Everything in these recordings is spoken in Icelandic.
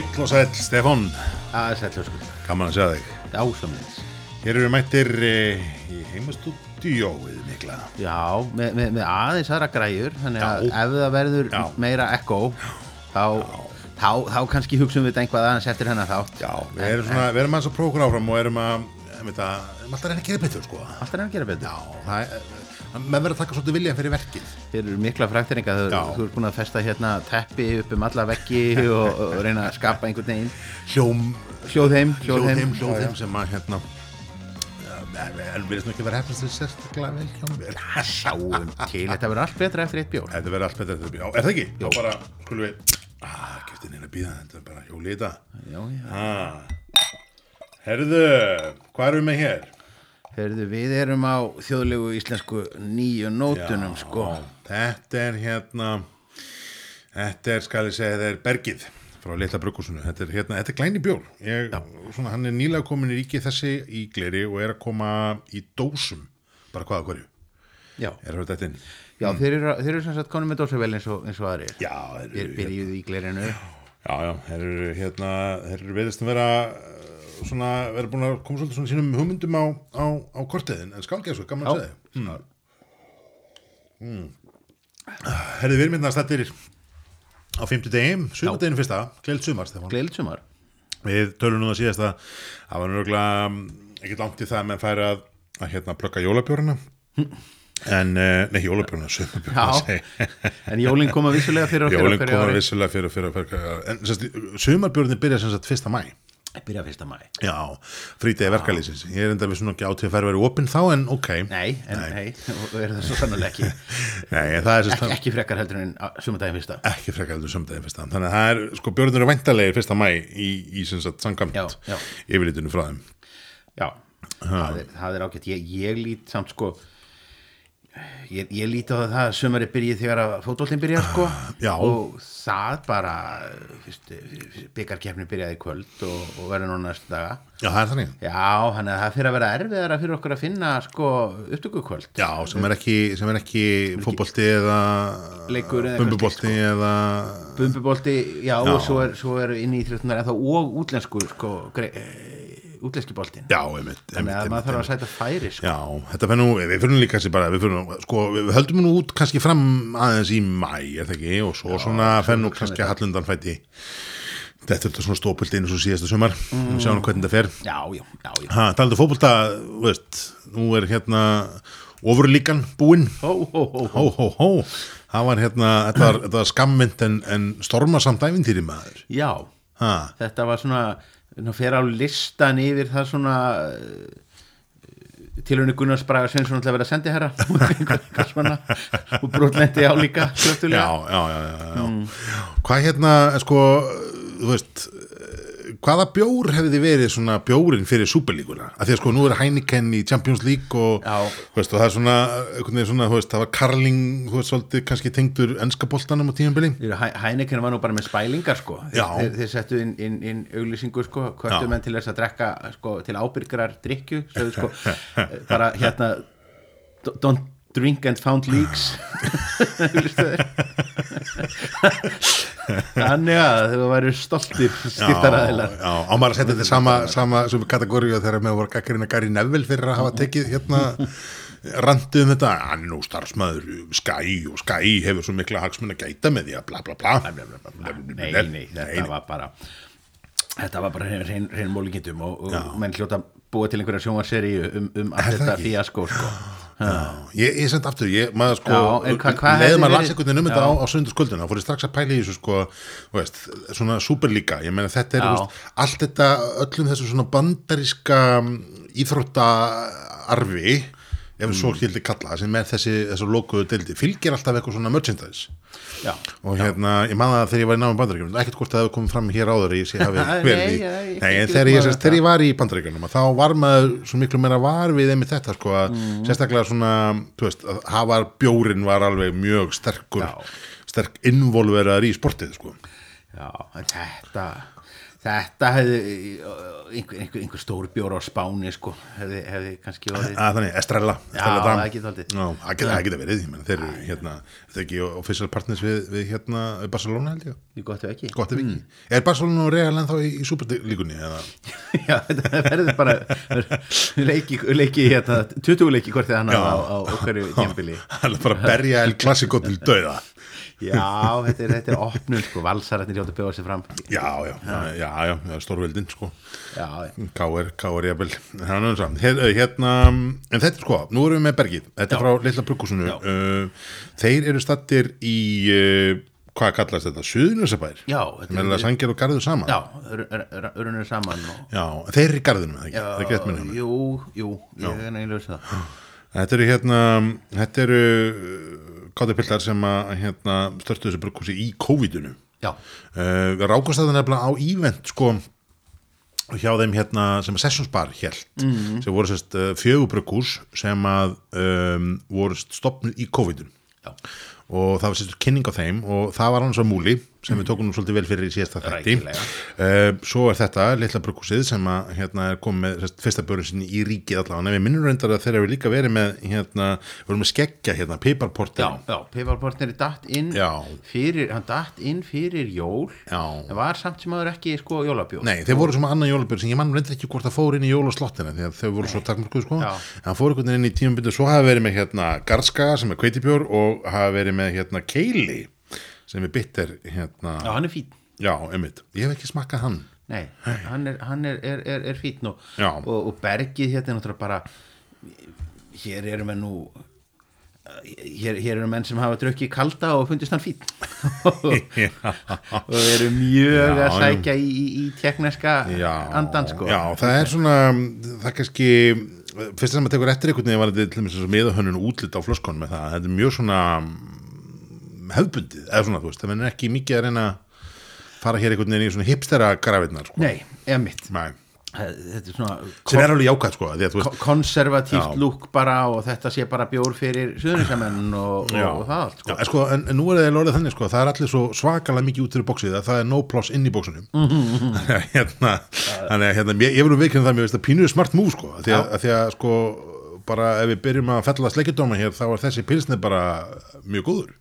Heill og sæll, Stefán, Það er sættljóskur gaman að sjá þig. Ásamleins Hér eru mættir e, í heimastúdíóið mikla. Já, með, með, með aðeins aðra græjur Þannig að Já. ef það verður Já. meira ekko þá, þá, þá kannski hugsaum við þetta einhvað aðeins eftir hennar þátt Já, við erum svona, við erum að prófa okkur áfram og erum að, veit að, erum alltaf að reyna að gera betur, sko. Allt er að gera betur Já, það er, menn verður að taka svolítið viljan fyrir verkið. Þeir eru mikla frækteringa þú, ert búin að festa hérna teppi upp um alla veggi og, og reyna að skapa einhvern veginn Hljóm, Hljóðheim, hljóðheim, hljóðheim, sem að, hérna, en við erum ekki verið hefnast til sérstaklega vel hljóðheim. Sjáum til, þetta verður allt betra eftir eitt bjór Þetta verður allt betur eftir því. Já, er það ekki? Já, bara, skulum við, ah, gæti neina að býða, þetta er bara hjóli í þetta. Ah. Herðu, hvað erum við með hér? Heyrðu, við erum á þjóðlegu íslensku nýju nótunum sko. Þetta er hérna Þetta er, skal ég segja, þetta er Bergið frá Litla Bruggúsunu þetta er, hérna, þetta er glæni bjór. Ég, svona, hann er nýlega komin í ríki þessi í gleri og er að koma í dósum bara hvaða hverju. Já, er það þetta inn? já þeir, eru, þeir eru sem sagt konum með dósavel eins og, eins og aðrir. Já, þeir Þeir eru, byrjuðu í glerinu. Já, já, þeir eru hérna, þeir eru veðist að vera svona, vera búin að koma svolítið svona sínum hugmyndum á, á, á kortiðin en skálgeð svo, gaman að segja mm. Herði við erum hérna stættir á 50 degim, sumardeginu fyrsta gleilt sumar, Stefán Gleildsumar Við tölum nú að síðast að það var nörgulega ekkert langt í það með færi að, að hérna plugga jólabjórna en, uh, nei Já. segi. En jólinn koma vissulega fyrir okkur Jólin koma vissulega fyrir, fyrir, fyrir en sumarbjórni byrja sem sagt fyrsta mæ Byrja fyrsta mæ Já, frítegi verkalýsins Ég er enda við svona ekki á til að færi verið opinn þá en ok. Nei, en nei, og er það svo sannlega ekki. Nei, en það er ekki, ekki frekar heldur en sumardaginn fyrsta. Ekki frekar heldur sömdegi fyrsta. Þannig að það er, sko, bjórnir eru væntalegir fyrsta mæ í, í sem sagt sangamt yfirlitinu frá þeim. Já, það er, það er ágætt. Ég, ég lít samt sko ég, ég lít á það að sumari byrji þegar að fótboltinn byrja sko. Já. og það bara byggarkeppni byrjaði kvöld og, og verður núna næstu daga. Já, það er þannig. Já, þannig að það fyrir að vera erfiðara fyrir okkur að finna sko upptökukvöld. Já, sem er ekki, er ekki fótbolti eða bumbubolti eða Bumbubolti, já, og svo er, svo er inn í þrjóttunar en þá og útlensku sko, grei, e, útlenski Já, einmitt, þannig að maður þarf að sæta færi sko. Já, þetta fyrir nú, við fyrir nú líka bara, við nú, sko, við höldum nú út kannski fram aðeins í mæ, er það ekki, og svo svona fyrir nú kannski að hallundan fæti þetta er þetta svona stópult inn og síðasta sumar, mm. við sjáum hvernig þetta fer. Já, já, já, já. Ha, talandi um fótbolta, þú veist, nú er hérna ofurlíkan búinn, Hó, hó, hó, það var hérna, þetta var, var skammynd en, en stormasamt æfintýri maður. Já, Ha, þetta var svona ná, fer á listan yfir það svona tilhörni Gunnars Braga Svensson ætla að vera sendi herra og brotlendi á líka já, já, já, já, já. Hvað hérna, sko, þú veist, eh, hvaða bjór hefði verið svona bjórin fyrir súperlíkuna? Af því að sko, nú er Heineken í Champions League og, veist, og það er svona, svona, veist, það var Karling, þú veist, svolítið kannski tengdur ennska boltanum á tímabili. Hæneken var nú bara með spælingar sko þeir, þeir settu inn, inn, inn auglýsingu sko hvörtu Já. menn til þess að drekka sko, til ábyrgrar drikju sko bara hérna don't drink and found leaks þannig að þau væru stoltir skiptaræðilar Já, á maður að setja þetta sama, sama kategóriu þegar með voru gaggarinn að Gary Neville fyrir að hafa tekið hérna randið um þetta, hann er nú starfsmæður Sky og Sky hefur svo mikla hagsmun að gæta með því að bla bla bla. Nei, nei, þetta var bara þetta var bara hrein mólingindum og, menn hljóta búa til einhverja sjónvarseríu um, um allt þetta fíaskó sko. Ég, ég send aftur, ég, maður sko Já, en hva- hvað hefði maður verið- veginn um þetta á, á sundarskvölduna, fór ég strax að pæla í þessu sko, þú veist, svona superlíka ég meina þetta er, Já. þú veist, allt þetta öllum þessu svona bandaríska íþróttaarfi ef Mm. svo skildi kalla sem er þessi, þessu lokuðu deildi fylgir alltaf eitthvað svona merchandise já, og hérna, ég man það þegar ég var í náum bandaríkjunum ekkert hvort það hefur komið fram hér áður ég sé hafi verið í, nei, en þegar ég, maður sérst, þegar ég var í bandaríkjunum þá var maður svo miklu meira var við einmitt þetta sko að Mm. sérstaklega svona þú veist, að hafa bjórin var alveg mjög sterkur Já. sterk involveraður í sportið sko já, þetta þetta hefði einhver, einhver, einhver stór bjór á spáni sko, hefði, hefði kannski orðið að þannig, Estrella, það geta, verið, menn, þeir eru hérna, ekki official partners við, við hérna Barcelona held ég, gott ef ekki. Gott ef ekki. Er Barcelona og Real ennþá í, í superlíkunni já, þetta verður bara leiki, leiki hérna, 20 leiki hvort þið hann á, á, okkarju tímbili það er bara að berja El Clasico til döða já, þetta er, þetta er opnun sko, valsarætnir hjóta bjóða sér fram. Já, já, já, já, já, stórveldin sko. Já, K.R. K.R. jafnvel hérna, hérna, en þetta sko nú erum við með bergið, þetta er frá Lilla Bruggusunu uh, þeir eru stattir í uh, hvað kallast þetta, sem er að sangja og garðu saman. Já, örunir saman og, Já, þeir eru í garðinu, ekki? það er gett með hérna jú, jú, ég er neiluð það Þetta eru hérna, þetta eru káttipiltar sem að hérna, störtu þessu brugghúsi í COVID-unu já, uh, rákast þetta nefnilega á ívent sko hjá þeim hérna sem að Sessions Bar held Mhm. sem voru sérst uh, fjögubrugghús sem að um, voru stopnud í COVID-un og það var sérst kynning á þeim og það var hans á múli sem við tókum nú svolítið vel fyrir í síðasta þætti. Uh, svo er þetta litla brugghúsið sem að hérna er komið með fyrsta björn sinni í ríkið allavega. En við minnum reyndar að þeir eru líka verið með hérna, voru með skeggja hérna, piparportin já, já Piparportnir er datt inn Já. fyrir, hann datt inn fyrir jól. Já. en var samt sem aður ekki sko jólabjóð Nei, þeir voru svona annan jólabjörn sem ég mann reyndar ekki hvort það fór inn í jólaslottina að þau voru svo takmörkuð sko. Hann fór einhvern veginn inn í tímabyndu svo hafa verið með hérna Garskaga sem er kveitibjór og hafa verið með hérna Keili sem er bitter hérna. Já, hann er fín Já, einmitt, ég hef ekki smakkað hann. Nei, hann er, hann er, er, er, fín og, og, og bergið hérna er náttúrulega bara hér eru menn nú hér, hér eru menn sem hafa drukkið kalda og fundist hann fín og eru mjög Já, að sækja í, í, í tekneska Já, andan sko. Já, það er svona, það er kannski fyrst sem að tekur eftir einhvern veginn var þetta til dæmis meðahönnun útlit á flöskonum með það, þetta er mjög svona hefðbundið, eða svona, þú veist það er ekki mikið að reyna að fara hér einhvern veginn í svona hipstera grafinnar sko. Nei, eða mitt Nei. þetta er svona sem er alveg jákvæð sko, því að veist konservatíft Já. lúk bara og þetta sé bara bjór fyrir suðunisamenn og, Já. og, það allt Já, sko. en, sko, en, en nú er það orðið þannig sko, það er allir svo svakalega mikið út fyrir bóksið að það er no ploss inn í bóksunum þannig að hérna, að hérna ég, ég verður veikinn það mér veist að pínuðu smart move sko, að því að, að því að sko bara ef við byrjum að fella sleikjadóma hér þá er þessi pilsni bara mjög góður Já,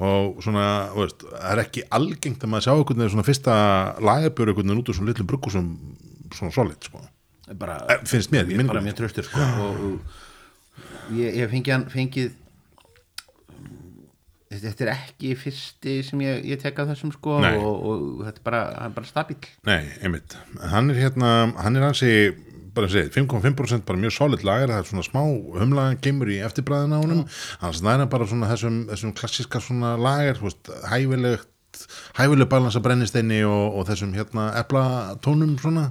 og svona, veist, það er ekki algengt að maður sjá einhvern veginn svona fyrsta lagabjör einhvern veginn út úr svona litlu bruggu sem svona solid sko, bara Eh, finnst mér, ég minn bara mjög tröstur sko. og, og ég, ég fengi hann fengið þetta er ekki fyrsti sem ég, ég tek að þessum sko og, og þetta er bara, hann er bara stabíl Nei, einmitt. Hann er hérna, hann er hansi, bara að segja, 5,5% bara mjög solid lager, það er svona smá humlagan kemur í eftirbræðina á honum, hann snæra bara svona þessum, þessum klassíska svona lager, þú veist, hæfileg balansa brennisteini og, og þessum hérna eplatónum svona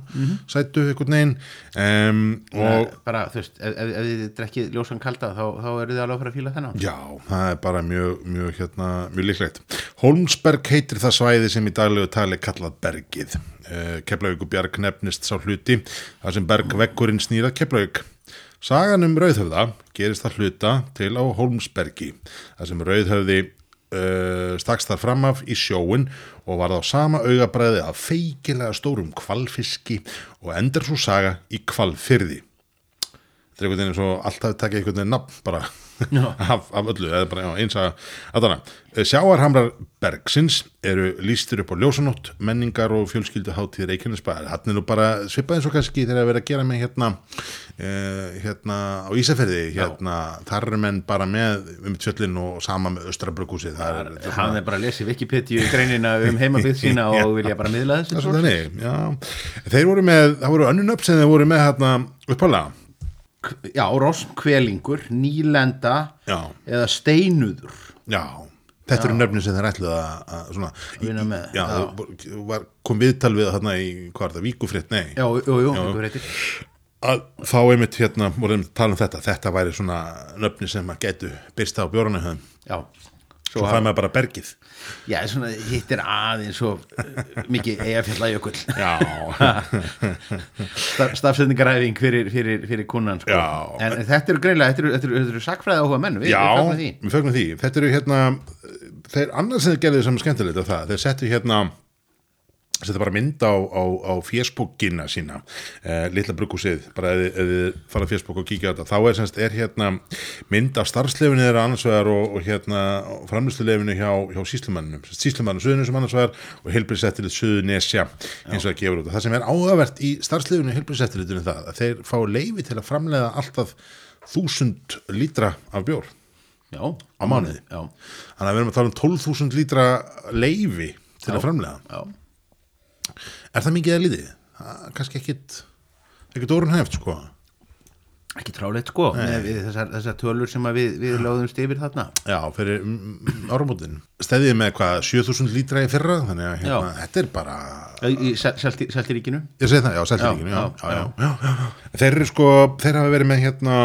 sætu einhvern veginn um, og og bara, þú veist, ef, ef, ef þið drekkið ljósan kalda þá, þá eru þið alveg að fara að fíla þennan Já, það er bara mjög, mjög, hérna, mjög líklegt. Holmsberg heitir það svæði sem í daglegu tali kallað bergið. Uh, Keflavíkubjarg nefnist sá hluti, þar sem bergveggurinn snýrað Keflavík. Sagan um Rauðhöfða gerist það hluta til á Holmsbergi, þar sem Rauðhöfði uh, stakst þar fram af í sjóin og var þá sama augabræði af feikilega stórum kvalfiski og endur svo saga í kvalfyrði þetta er einhvern veginn svo alltaf takið einhvern veginn nafn bara af, af öllu, eða bara eins að aðana. Sjáarhamrar Bergsins eru lístir upp á ljósanótt menningar og fjölskyldu hátíð Reykjanesbæðar, hann er nú bara svipað eins og kannski þegar að vera að gera með hérna uh, hérna á Ísafirði. Hérna, þar eru menn bara með um tjöllin og sama með Östrabrökkúsi er, er hann er bara að lesa Wikipedia í greinina um heimabið sína og vilja bara miðla er þessu þeir voru með, það voru önnun upp sem þeir voru með hérna uppálega já, roskvelingur, nýlenda Já. eða steinuður. Já, þetta eru nöfnir sem þeir ætluð að, að svona, Vinna með, já. Var, kom viðtal við þarna í, hvað er það, víkufrétt, nei. Já, jú, jú, reytir að þá einmitt hérna, voru einmitt að tala um þetta þetta væri svona nöfnir sem að getu byrsta á bjóranu höfum, já, svo það með bara bergið já, svona hittir aðeins svo uh, mikið eigafjallajökull stafsendingaræfing fyrir, fyrir, fyrir kunnan sko. En þetta eru greinlega, þetta eru, þetta eru, þetta eru sakfræði áhuga menn við, fögnum því. því Þetta eru hérna, þeir annars sem þeir gerðu sem skemmtilegt af það, þeir settu hérna setja bara mynd á, á, á fjersbókina sína. Uh, litla bruggúsið, bara ef þið- fara á fjersbók og kíkja á þetta, þá er, semst, er hérna mynd af starfslefinu þeirra annars vegar og, og hérna framlýslulefinu hjá, hjá síslumannum, síslumannum suðunum annars vegar og heilbrisettilið suðunesja eins og það gefur út. Og það sem er áhugavert í starfslefinu heilbrisettilitinu það að þeir fá leifi til að framleiða alltaf þúsund lítra af bjór já, á mánuði. Já, þannig að við erum að tala um 12.000 lítra leifi til að framleiða. Já Er það mikið? Það er Kannski ekkit ekkit orðin hæft sko. Ekki trálegt sko þessar, þessar tölur sem að við, við lögðumst yfir þarna. Já, fyrir áramótin. Stæðið með hvað, 7000 lítra í fyrra? Þannig að hérna, þetta er bara Seltiríkinu? Ég segi það, já, seltiríkinu. Þeir eru sko, þeir hafa verið með hérna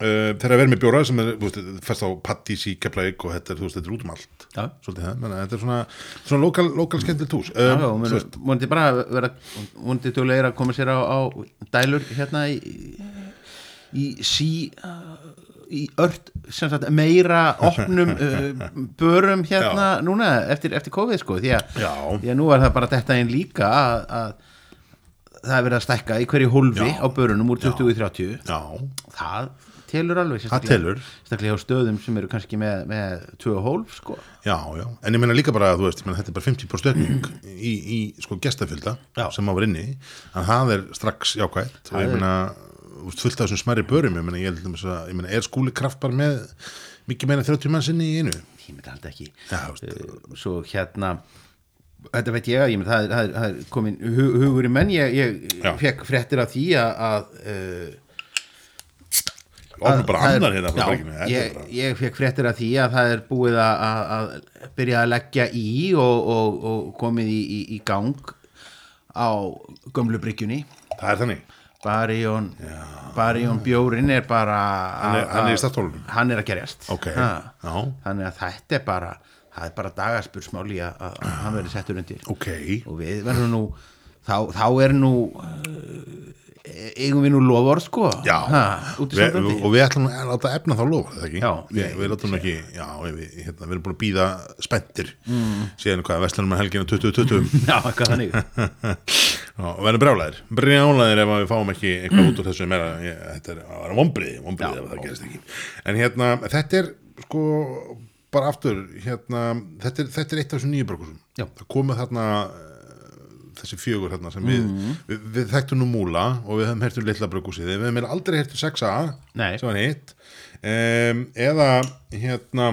uh, þeir hafa verið með bjóra sem er, veist, fæst á Pattís í Keflavík og þetta er, veist, þetta er út um allt. Já. svolítið það, menn að þetta er svona svona lokal, lokal Já, já, um, þú veist, múndi bara vera múndi tjóðlega að koma sér á, á dælur hérna í, í sí í ört sagt, meira opnum uh, börum hérna núna eftir, eftir COVID sko því að, Já. því að nú er það bara þetta einn líka að, að það er verið að stækka í hverju hólfi á börunum úr 20 í 30 Já, það telur alveg það sérstaklega á stöðum sem eru kannski með, með 2 hólf sko. Já, já, en ég meina líka bara, þú veist, ég meina, þetta er bara 50% stökning í, í sko gestafylda sem á var inni, en það er strax jákvætt. Og ég veist, fullt af þessum smæri börum, ég meina, ég, að- ég meina, er skúli kraft bara með mikið meina 30 mann sinni í einu? Ég myndi alltaf ekki. Já, uh, svo hérna þetta veit ég að, ég menn það, það, er- það er komin hu- hugur í menn, ég, ég fekk fréttir af því að, að uh, ofnum bara annar hérna já, er ég, ég fekk fréttir af því að það er búið að, að, að byrja að leggja í og, og, og komið í, í, í gang á gömlu bryggjunni. Það er þannig. Barjón Barjón bjórin er bara Hann er- að- hann er að- hann er að gerjast. Ok, Ha. já. þannig að þetta er bara það er bara dagaspursmáli að, að að hann verði settur undir. Ok, og við verðum nú þá, þá er nú uh, eigum við nú lofur sko? Já. Ha, sambandi og við ætlum að láta efna þá lofa, það ekki? Já, við, ég- við látum ekki, já, við, hérna, við erum búin að býða spenntir. Mm. síðan hvað, Vestlunum er helgina 2020 já, eitthvað þannig og verðum brjálæðir. Brjálæðir ef við fáum ekki eitthvað út úr þessu meira, ég, þetta er að vera vombriði Já. ef það gerist ekki. En hérna, þetta er sko bara aftur, hérna þetta er, þetta er eitt af þessum nýju brökkusum Já. það komið þarna þessi fjögur hérna sem við, Mhm. við, við þekktum nú múla og við höfum hertum litla brökkusið, við höfum eiginlega aldrei hertum 6a Nei. sem var hitt. Um, eða hérna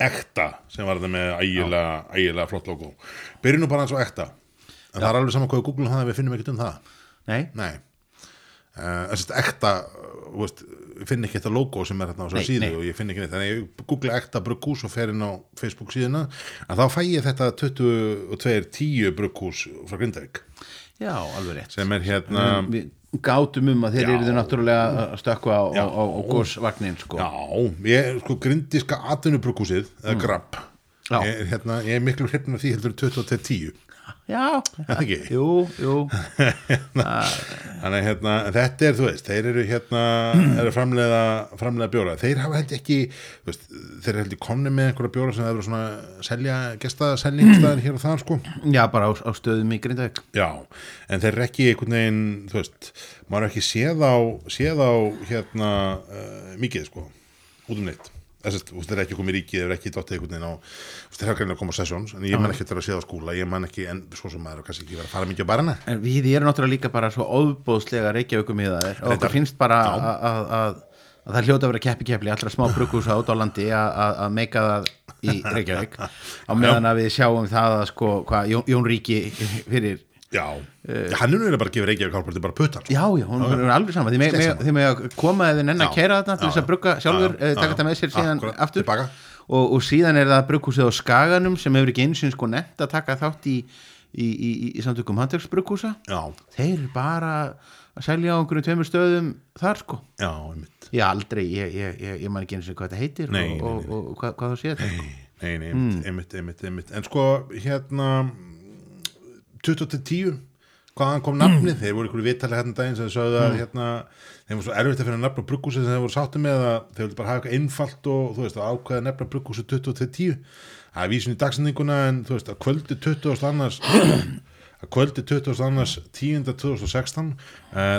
ekta sem var þetta með ægilega, flott logo. Byrjum nú bara eins og ekta. En það er alveg saman hvað við googlum það að við finnum ekkert um það. Nei, nei uh, þess að ekta þú veist, finn ekki þetta logo sem er hérna á svo síðu nei. og ég finn ekki neitt. Þannig að ég googla ekta bruggús og fer inn á Facebook síðuna. Að þá fæ ég þetta 22.10 bruggús frá Grindavík. Já, alveg rétt. Sem er hérna við gátum um að þeir eru náttúrulega að stökkva á, á, á, á gósvagnin sko. Já, ég, sko, grindiska grapp Mm. Já. ég, hérna, ég er miklu hrifn af því heldur 2010 já, það ekki? jú, jú Þannig að hérna, þetta er, þú veist, þeir eru hérna, eru framleiða, framleiða bjóra. Þeir hafa held ekki, þú veist, þeir held ekki komni með einhverja bjóra sem þeir eru svona selja, gesta selningstæðin hér og þar, sko. já, bara á, á stöðum í Grindavík Já, en þeir eru ekki einhvern veginn, þú veist, maður er ekki séð á, séð á, hérna, uh, mikið, sko, út um neitt. Þess að þeir eru ekki komið ríkið, þeir eru ekki dottið einhvern veginn á, þeir hafa greinlega að koma á sessions, en ég man ekki þeir að séð á skúla, ég man ekki, en svo sem maður er kannski ekki verið að fara mikið á barna. En við erum náttúrulega líka bara svo óbóðslega reykjaukum í það og okkur finnst bara að, að, að, að það hljóta að vera keppi keppli allra smá brukkús át á landi að, meika það í Reykjavík á meðan að við sjáum það að sko hvað Jón Ríki fyrir Já, hann er nú bara að gefa Reykjavík hálfparti bara puttan. Já, já, hún er alveg sama Þið með, að koma eða nenn að Já. keira þetta til Já, þess að brugga já. sjálfur, Já, eh, taka já. þetta með sér síðan aftur og, og síðan er það brugghúsið á Skaganum sem hefur ekki eins og sko nefnt að taka þátt í, í, í, í, samtökum handverksbrugghúsa Já, Þeir bara að selja á einhverjum tveimur stöðum þar sko já, einmitt. Ég aldrei, ég, ég, ég, ég man ekki eins og hvað þetta heitir Nei, og, nei, og, og, og hvað, hvað þú séð sko. Nei, nei, einmitt, einmitt, einmitt, einmitt. En sko, hérna 2010 hvaðan kom nafnið, þeir voru ykkur vitali hérna um daginn sem þeir sögðu að hérna þeim var svo erfitt að finna nafn á bruggúsi sem þeir voru sáttu með að þeir vildu bara hafa eitthvað einfalt og þú veist, að ákveða nefna bruggúsi 2010 það er vísin í dagsendinguna en þú veist, að kvöldi 20. annars að kvöldi 22.10.2016 uh,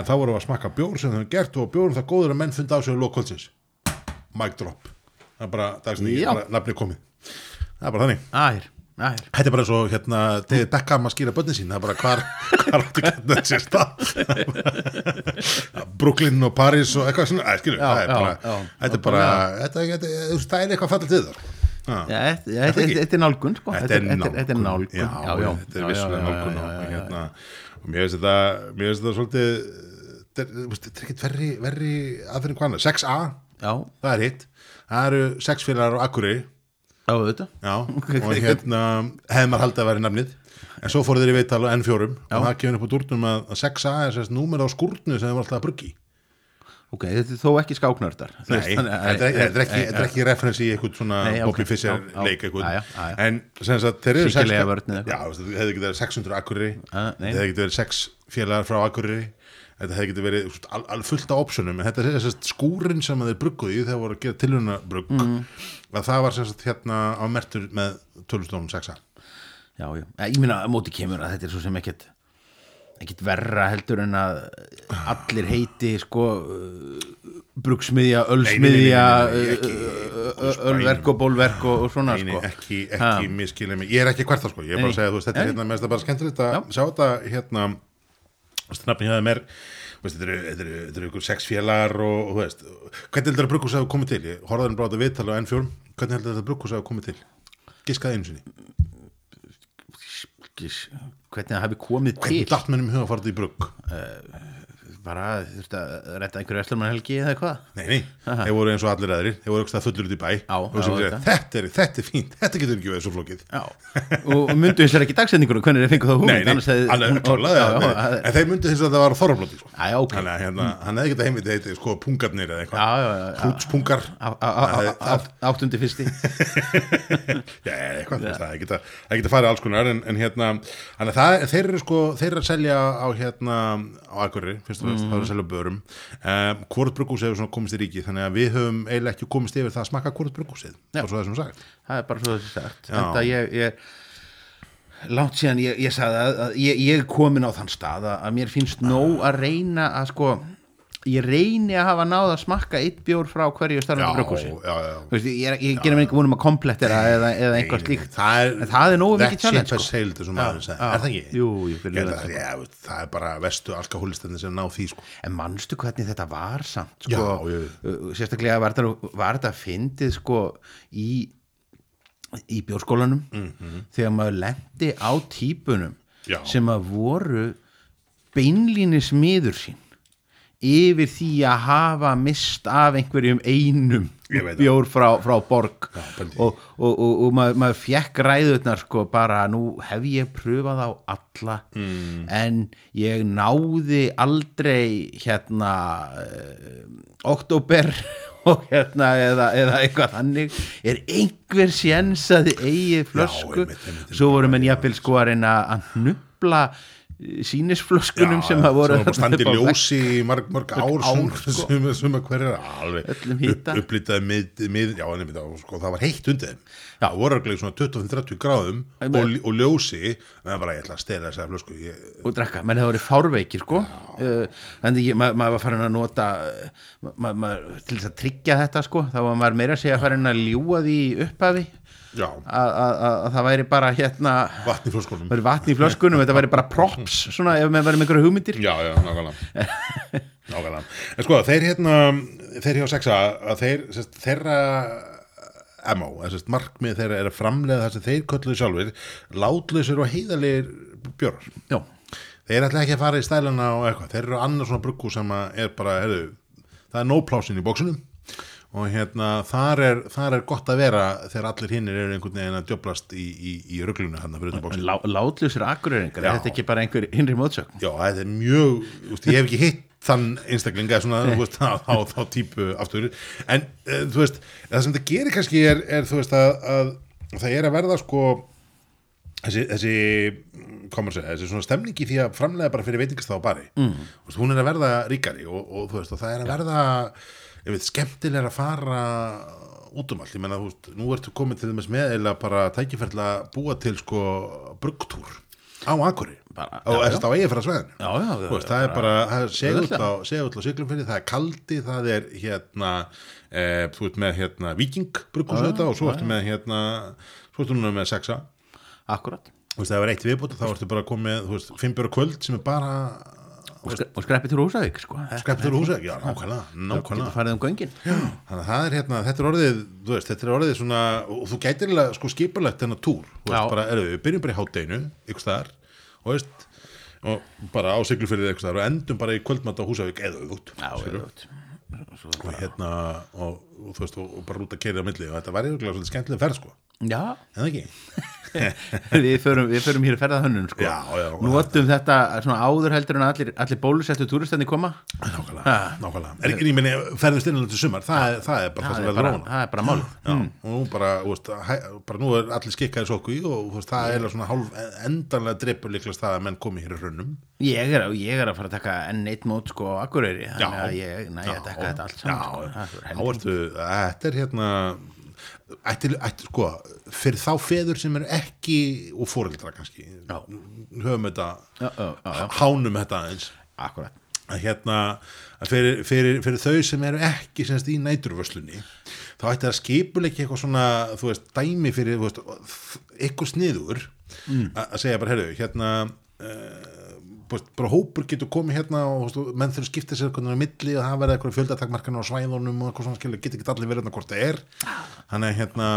þá vorum við að smakka bjór sem þau hefum gert og bjórum það góður að menn funda á sig á lokkvöldsins mic drop. Það er bara dagsni, Já. bara nafni komið. Það er bara þannig. Ær Þetta er bara svo hérna David Beckham að skýra börnin sín það er bara hvar, hvar áttu gætna sér stað Brooklyn og Paris og eitthvað svona, æ, skilur, Já, það er já, bara já. þetta er bara, þetta, þetta, það er eitthvað fallið til Já, þetta- er nálgun sko. Þetta er nálgun, Þetta er nálgun. já, þetta er vissulega nálgun og, já, já, hérna, og mér finnst þetta mér finnst þetta svolítið þetta er- er ekkert verri, verri aðferðin hvað annað, 6A, Já, það er hitt. Það eru sex félagar á Akureyri já, þetta Já, og hérna hefði maður haldið að vera nafnið. En svo fóru þeir í veital á N4 og það kemur upp á dúrnum að, að 6A er sérst númer á skúrnu sem þeir var alltaf að bruggi. Ok, þetta er þó ekki skáknördar. Nei, þetta er, þetta er ekki, þetta er ekki referensi í eitthvað svona Nei, Bobby Fischer já, já, leik eitthvað. Já, já, já. en sem sagt þeir eru Sýkilega sex- vörn eða eitthvað. Já, þú veist, þetta hefði getið verið 600 Akureyri. Ah, nei. þetta hefði getið verið 6 félagar frá Akureyri þetta hefði getið verið þú veist, al, al fullt af optionum en þetta er sérst skúrin sem þeir brugguðu í þegar voru að gera tilhörna brugg Mhm. að það var sérst hérna á mertur með tölustofnum 6A Já, já, ég meina að móti kemur að þetta er svo sem ekkert ekkert verra heldur en að allir heiti sko brugsmiðja, ölsmiðja ölverk og bólverk og, og svona Nei, nei, sko. ekki, ekki miskilja mig, ég er ekki hvert það sko, ég er bara að segja, þú veist, þetta er hérna, finnst það bara skemmtilegt að sjá þetta hérna, hérna mér, þú veist, þetta eru, ykkur sex félagar og, og þú veist, hvernig heldur að brugghús hafa komið til, ég horfði hann þetta viðtala á N4, hvernig heldur þetta brugghús hafa komið til, giskaði einu sinni, Gís, hvernig það hafi komið hvernig til? datt mennum huga að fara þetta í brugg, bara þurfti að retta einhverju æslumann helgi eða eitthvað? Nei, nei, þeir voru eins og allir aðrir, þeir voru eitthvað fullur út í bæ, Já, og sem segja, þetta. er, þetta er fínt, þetta getur ekki verið svo flókið, Já, og myndu þessar ekki dagsetningur hvernig þeir fengu þá hugmynd? Nei, nei, hún- klálega, en þeir myndi þess að það var þorrablóti, sko. Þannig að hérna, hann hefði getað heimviti heiti sko pungarnir eða eitthvað. Hrútspungar. Áttundi fyrsti. Já, eitthvað, það geta, farið alls konar en, hérna, þannig að þeir eru sko þeir eru að selja á hérna á Akureyri, fyrst og fremst, það eru að selja börum um, hvort brugghús hefur komist í ríki þannig að við höfum eiginlega ekki komist yfir það að brugghúsið, Já. og svo það sem sagt Það er bara svo þessi sagt Já. Þetta ég, ég langt síðan ég, ég sagði að, að ég, ég er komin á þann stað að, að mér finnst nóg að reyna að sko ég reyni að hafa náð að smakka eitt bjór frá hverju já Veist, ég, ég gerir mér ekki vonum að komplettera eða, eða eitthvað slíkt. það er, það er nógu mikið challenge, sko. er það ekki? Jú, fyrir Ég, lögðu það, það er bara vestu alkohólistandi sem ná því sko. En manstu hvernig þetta var samt sko, Já, sérstaklega var þetta, þetta fyndið sko í, í bjórskólanum þegar maður lendi á típunum Já. sem að voru beinlínis miður sín yfir því að hafa mist af einhverjum einum bjór frá, frá borg. Já, og, og, og, og maður, maður fekk ræðurnar sko bara nú hef ég pröfað á alla mm. en ég náði aldrei hérna uh, oktober og hérna eða, eða eitthvað þannig. Er einhver séns að þið eigið flösku? einmitt, einmitt, einmitt. svo voru menn jafnvel sko að reyna að hnubla sínisflöskunum sem að voru sem var standi uppi á vegg. ljósi í marg, marg ár, sem, sko. sem, sem að hverja alveg Öllum hita. upp, upplitaði mið, mið já, nefnir, það, sko, það var heitt undir það voru alveg svona 25-30 gráðum Ég og, og ljósi en það bara ég ætla að stela þessari flösku ég, og drekka, menn hefur verið fárveikir sko uh, en því ma maður var farin að nota ma ma ma til þess að tryggja þetta sko, þá var maður meira að segja farin að ljúga því upphafi að að- að- að það væri bara hérna vatn í flöskunum. Vatn í flöskunum, þetta væri bara props svona ef væri með einhverju hugmyndir. Já, já, nákvæmlega. Nákvæmlega, en sko, þeir hérna þeir hjá sexa, þeir sest, þeirra MO, sest, markmið þeirra er að framlega það sem þeir kölluðu sjálfur látlausir og heiðalegir bjórar. Já, Þeir ætla ekki að fara í stælana og eitthvað. Þeir eru annars svona bruggu sem er bara, heyrðu, það er nóplásin í bóksunum og hérna, þar er, þar er gott að vera þegar allir hinnir eru einhvern veginn að djöblast í, í, í ruglunu hann fyrir utan bóksunum. Lá, látlusir akkuröringar, er þetta ekki bara einhver hinri mótsögn? Já, þetta er mjög, veist, ég hef ekki hitt þann einstaklinga svona, veist, á, á, á típu aftur, en uh, þú veist, það sem það gerir kannski er, er þú veist, að, að það er að verða sko þessi, þessi komur segja, þessi svona stemning í því að framlega bara fyrir veitingast á bari. Mm. hún er að verða ríkari og, og þú veist, og það er að verða veit, skemmtilega að fara út um allt, ég menna, þú veist, nú ertu komið til þess með eða bara tækifærlega búa til sko bruggtúr á Akuri Bara- já, já. á eigifæra sveðinu Já, já, Þú veist, það er bara, auðveldlega. á, á siglumfinni, það er kaldi, það er hérna, e, þú ert með hérna viking brugghús þetta og svo ertu með hérna, svo ertu núna með sexa, akkurat þú veist, það er eitt viðbútt þá ertu bara komið, þú veist, fimmjör kvöld sem er bara og, skre, og skreppið til Húsavík sko. skrepptur húsa, já, nákvæmlega, nákvæmlega. Um þannig að það er hérna, þetta er orðið veist, þetta er orðið svona, og þú gætir sko skipulegt þennan túr, bara, erum við byrjum bara í hátdeinu, ykkur staðar og veist, og bara á siglufyrðið staðar og endum bara í kvöldmatt á Húsavík eða. Svo og hérna og, og þú veist, og, og bara út að keira á milli og þetta var eiginlega svolítið skemmtileg ferð, sko já, það ekki, við förum, við förum hér að ferða hönnun sko. Notum þetta svona áður heldur en allir, allir bólusettu túristandi koma. Nákvæmlega, Ha. nákvæmlega. En ég meni, ferðist innan til sumar, það, er, það er bara það, það sem er verður róna það er bara Já, og nú bara, veist, hæ, bara nú er allir skikkaði sokku í og veist, það er svona hálf endanlega dreipur líklegast það að menn komi hér í raunum ég er, ég er að fara að taka enn eitt mót sko á Akureyri. Þannig að ég næ að taka þetta allt saman sko. Það er þetta er hérna ætti, ætti, sko, fyrir þá feður sem eru ekki og fóreldra kannski Já. höfum þetta já, já, hánum þetta aðeins akkurat að hérna að fyrir, fyrir, fyrir þau sem eru ekki semst í næturvöslunni þá ætti að skipuleiki eitthvað svona þú veist, dæmi fyrir veist, eitthvað sniður Mm. að segja bara, herru, hérna uh, bara hópur getur komið hérna og menn þurfa að skipta sér eitthvað á milli og það verða eitthvað fjöldatakmarkana á svæðunum og eitthvað svona skilur, getur ekki allir verið hérna hvort það er. Þannig að hérna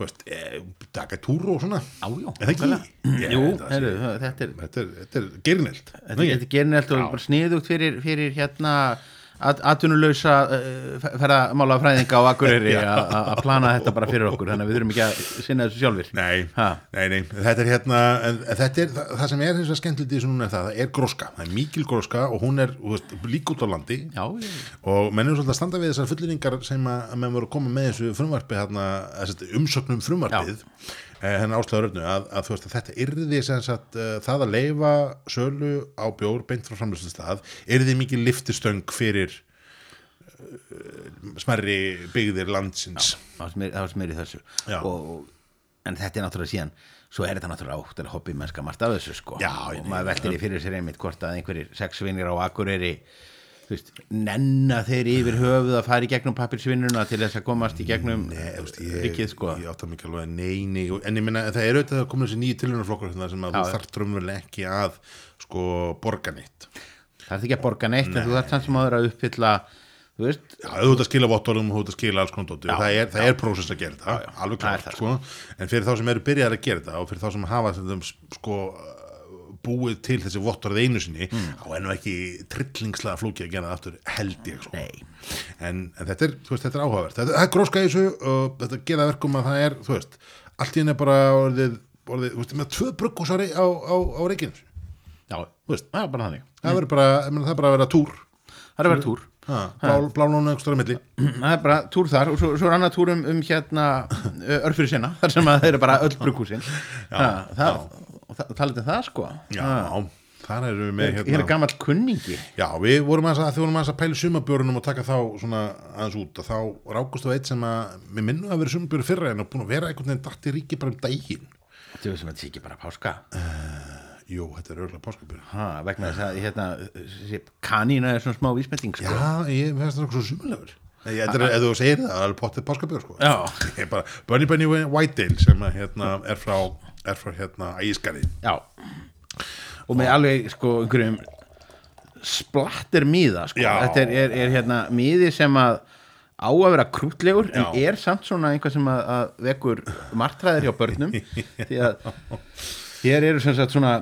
veist, e, taka túr og svona. Já, er það ekki? Jú, þetta er er, er Þetta þetta er gerinelt og bara sniðugt fyrir, fyrir hérna at, atvinnulausa uh, ferðamála fræðinga á Akureyri Já. að að plana þetta bara fyrir okkur þannig að við þurfum ekki að sinna þessu sjálfir. Nei, nei, nei, þetta er hérna þetta er, það, sem er þessu núna er það, það er gróska, það er mikil gróska og hún er, veist, líka út á landi. Já, já, og menn er svolítið að standa við þessar fullinningar sem að, að menn voru að koma með þessu frumvarpi hérna, þessi umsögnum frumvarpið. Eh, hennar áslöður öfnu að, að, þú veist, að þetta yrði sagt uh, það að leifa sölu á bjór beint frá framlýslu stað yrði mikil liftistöng fyrir uh, smerri byggðir landsins. Smyr- það var smyr í þessu. Já. og, en þetta er náttúrulega síðan svo er þetta náttúrulega átt að hobby mennska margt af þessu sko. Já, og maður veltir í fyrir sér einmitt hvort að einhverjir sexvinir á Akureyri veist, nenna þeir yfir höfuð að fara í gegnum pappirsvinnuna til þess að komast í gegnum Nei, ríkið sko. ég átta mikið alveg nei, nei, og- en ég minna það er auðvitað að koma þessi nýju tilhörnarflokkur hérna sem að þú þarf trömmurlega ekki að sko borga nýtt það er ekki að borga neitt en þú þarf samt sem áður að uppfylla þú veist, Já, þú ert að skila vottorum og þú ert að skila alls konar dóti. Og það er, er prósess að gera þetta, alveg klart það, sko. en fyrir þá sem eru byrjað að gera þetta og fyrir þá sem hafa þetta, sko búið til þessi vottorð einu sinni Mm. þá er nú ekki trillingslega flókið að gera það aftur held ég sko. En, en þetta er, veist, þetta er áhugavert. Þetta, er gróska í þessu og þetta gera verkum að það er, þú veist, allt í henni bara orðið, orðið, þú veist, með tvö bruggúsari á, á, á reikinu já, þú veist, það er bara þannig. Það verður bara, það er bara að vera túr. Það er að vera túr. Ha, blá, blánónu einhver stóra milli. Það er bara túr þar og svo, svo er annað túr um, hérna örfyrir sinna, þar sem að þeir eru bara öll brugghúsin. Það, það, og það, talið um það sko. Já, þar erum við með hér er hérna gammal kunningi. Já, við vorum að, þið vorum að pæla sumabjörunum og taka þá svona aðeins út. Og þá rákust á eitt sem að mér minnu að vera sumabjörur fyrra en að búin að vera einhvern veginn dætt í ríki bara um daginn. Þetta er sem að þetta sé ekki bara páska. Jú, þetta er örgulega páskabjörn. Vegna þess að hérna, kanína er svona smá vísmending sko. Já, ég finnst það okkur svo sumulegur ef þú segir það, það er pottið páskabjörn sko. Ég Bunny Bunny Whitetail sem að, hérna, er frá, er frá hérna ægiskari já og með alveg sko einhverjum splattir miða sko. Já. þetta er, er, er hérna miði sem að á að vera krútlegur en Já. er samt svona einhvað sem að, að vekur martræðir hjá börnum því að hér eru sem sagt svona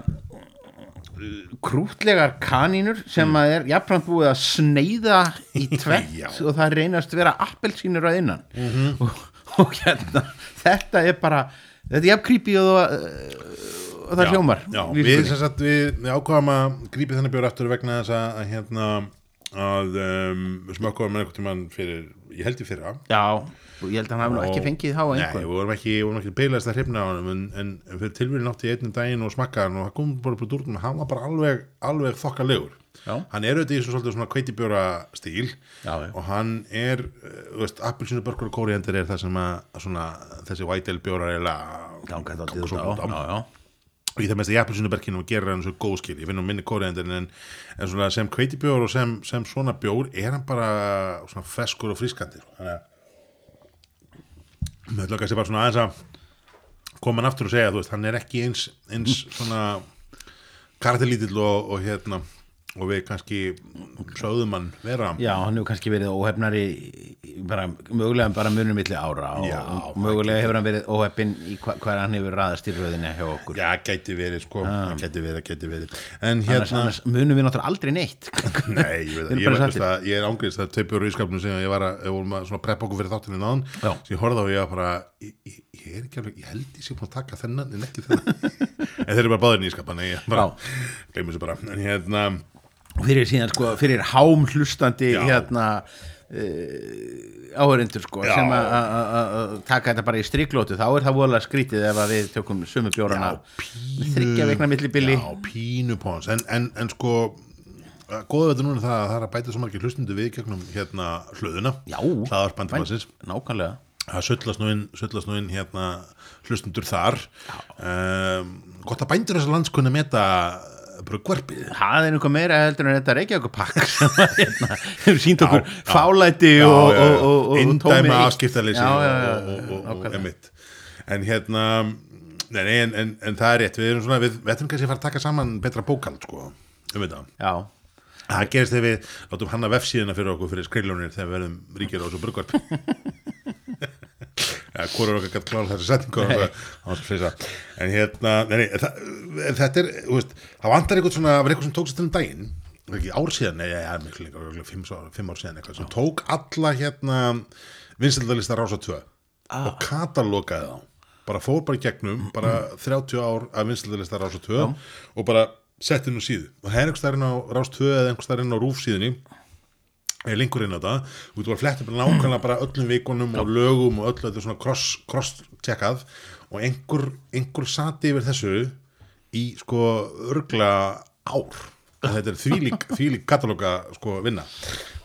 krútlegar kanínur sem að er jafnframt búið að sneiða í tvett Já. og það reynast vera appelsínur að innan og, og hérna þetta er bara þetta er jafn creepy og, og, og það hljómar. Já, Við sagt, við, við ákvaðum að grípi þennan bjór aftur vegna þess að, að hérna að um, smökkuðum með einhvern tímann fyrir, ég held í fyrra. Já, og ég held að hann nú ekki fengið þá Nei, einhver við vorum ekki, vorum ekki beilast að hrifna á hann en, en fyrir tilvíðin átti ég einnum daginn og smakka hann og það kom bara upp úr dúrnum hann var bara alveg, alveg þokkalegur Já. hann er auðvitað í svona, svolítið svona kveitibjóra stíl Já, og hann er eh, þú veist, appelsinu börkur og kóriendur er það sem að svona, þessi white ale bjórar er já, og í það mest í appelsinuberkinu og gerir hann svo góð skil. Ég finn nú minni kóriðendur en, en svona sem kveitibjór og sem, sem svona bjór er hann bara svona feskur og frískandi þannig að með lögast ég bara svona aðeins að koma hann aftur og segja þú veist, hann er ekki eins, eins svona karakterlítill og, og hérna og við kannski sögðum hann vera Já, hann hefur kannski verið óhefnari bara, mögulega bara munum milli ára og, Já, mögulega hefur hann verið óhefn í hva, hvað hann hefur raðast í röðinni hjá okkur. Já, gæti verið sko, gæti verið, gæti verið. En annars, hérna, annars munum við náttúrulega aldrei neitt. Nei, ég veit það, ég, er ángriðist það tveipur í skapnum sem ég var að, að preppa okkur fyrir þáttinu náðan, sem ég horfði á og ég var bara, ég, ég, ég er ekki alveg, ég held ég sé búin að taka þennan en ekki þennan. En þeir eru bara báðir nýskap, fyrir síðan sko, fyrir hám hlustandi Já. hérna uh, áhörindur sko Já. sem að- taka þetta bara í striklótu þá er það voðalega skrítið ef að við tökum sömu bjórana þryggja veikna millibili Já, pínu pons en, en, en sko góða veitur núna það að það er að bæta svo margir hlustundu við gegnum hérna hlöðuna Já. hlaðarspandamassins nákvæmlega það sullast nú inn, hérna hlustundur þar um, gott að bændur þessar lands kunna meta brugvarpið það er einhver meira heldur en þetta Reykjavík pakk sem hérna, hefur sínt okkur já. fálæti og, og, og, og, og indæma afskiptaleysi já, já, og, já, emitt en hérna nei, nei, en, en, en það er rétt, við erum svona við, ætlum kannski að fara að taka saman betra bókald sko, um þetta. Já, Það gerist þegar við látum hanna vefsíðuna fyrir okkur fyrir skrillunir þegar við verðum ríkir á þessu brugvarp ja, Hvor er okkar gætt klála setningu? Þessu freysa En hérna, nei, það, þetta er, veist, það vantar eitthvað svona, það var eitthvað sem tók sér til um daginn ekki ár síðan, nei, ja, miklu líka, fimm, fimm ár síðan eitthvað, sem tók alla hérna vinsildalista rása 2 og katalogaði þá. Bara fór bara gegnum, bara 30 ár af vinsildalista rása 2 og bara setti nú síðu. Og það er einhvers stærinn á rás 2 eða einhvers stærinn á rúf síðunni er linkur inn á það. Og þú var að fletta bara nákvæmlega bara öllum vikunum og lögum og öllu þetta svona cross, cross checkað og einhver, einhver sati yfir þessu í sko örgla ár. Og þetta er þvílík, þvílík katalóga sko vinna.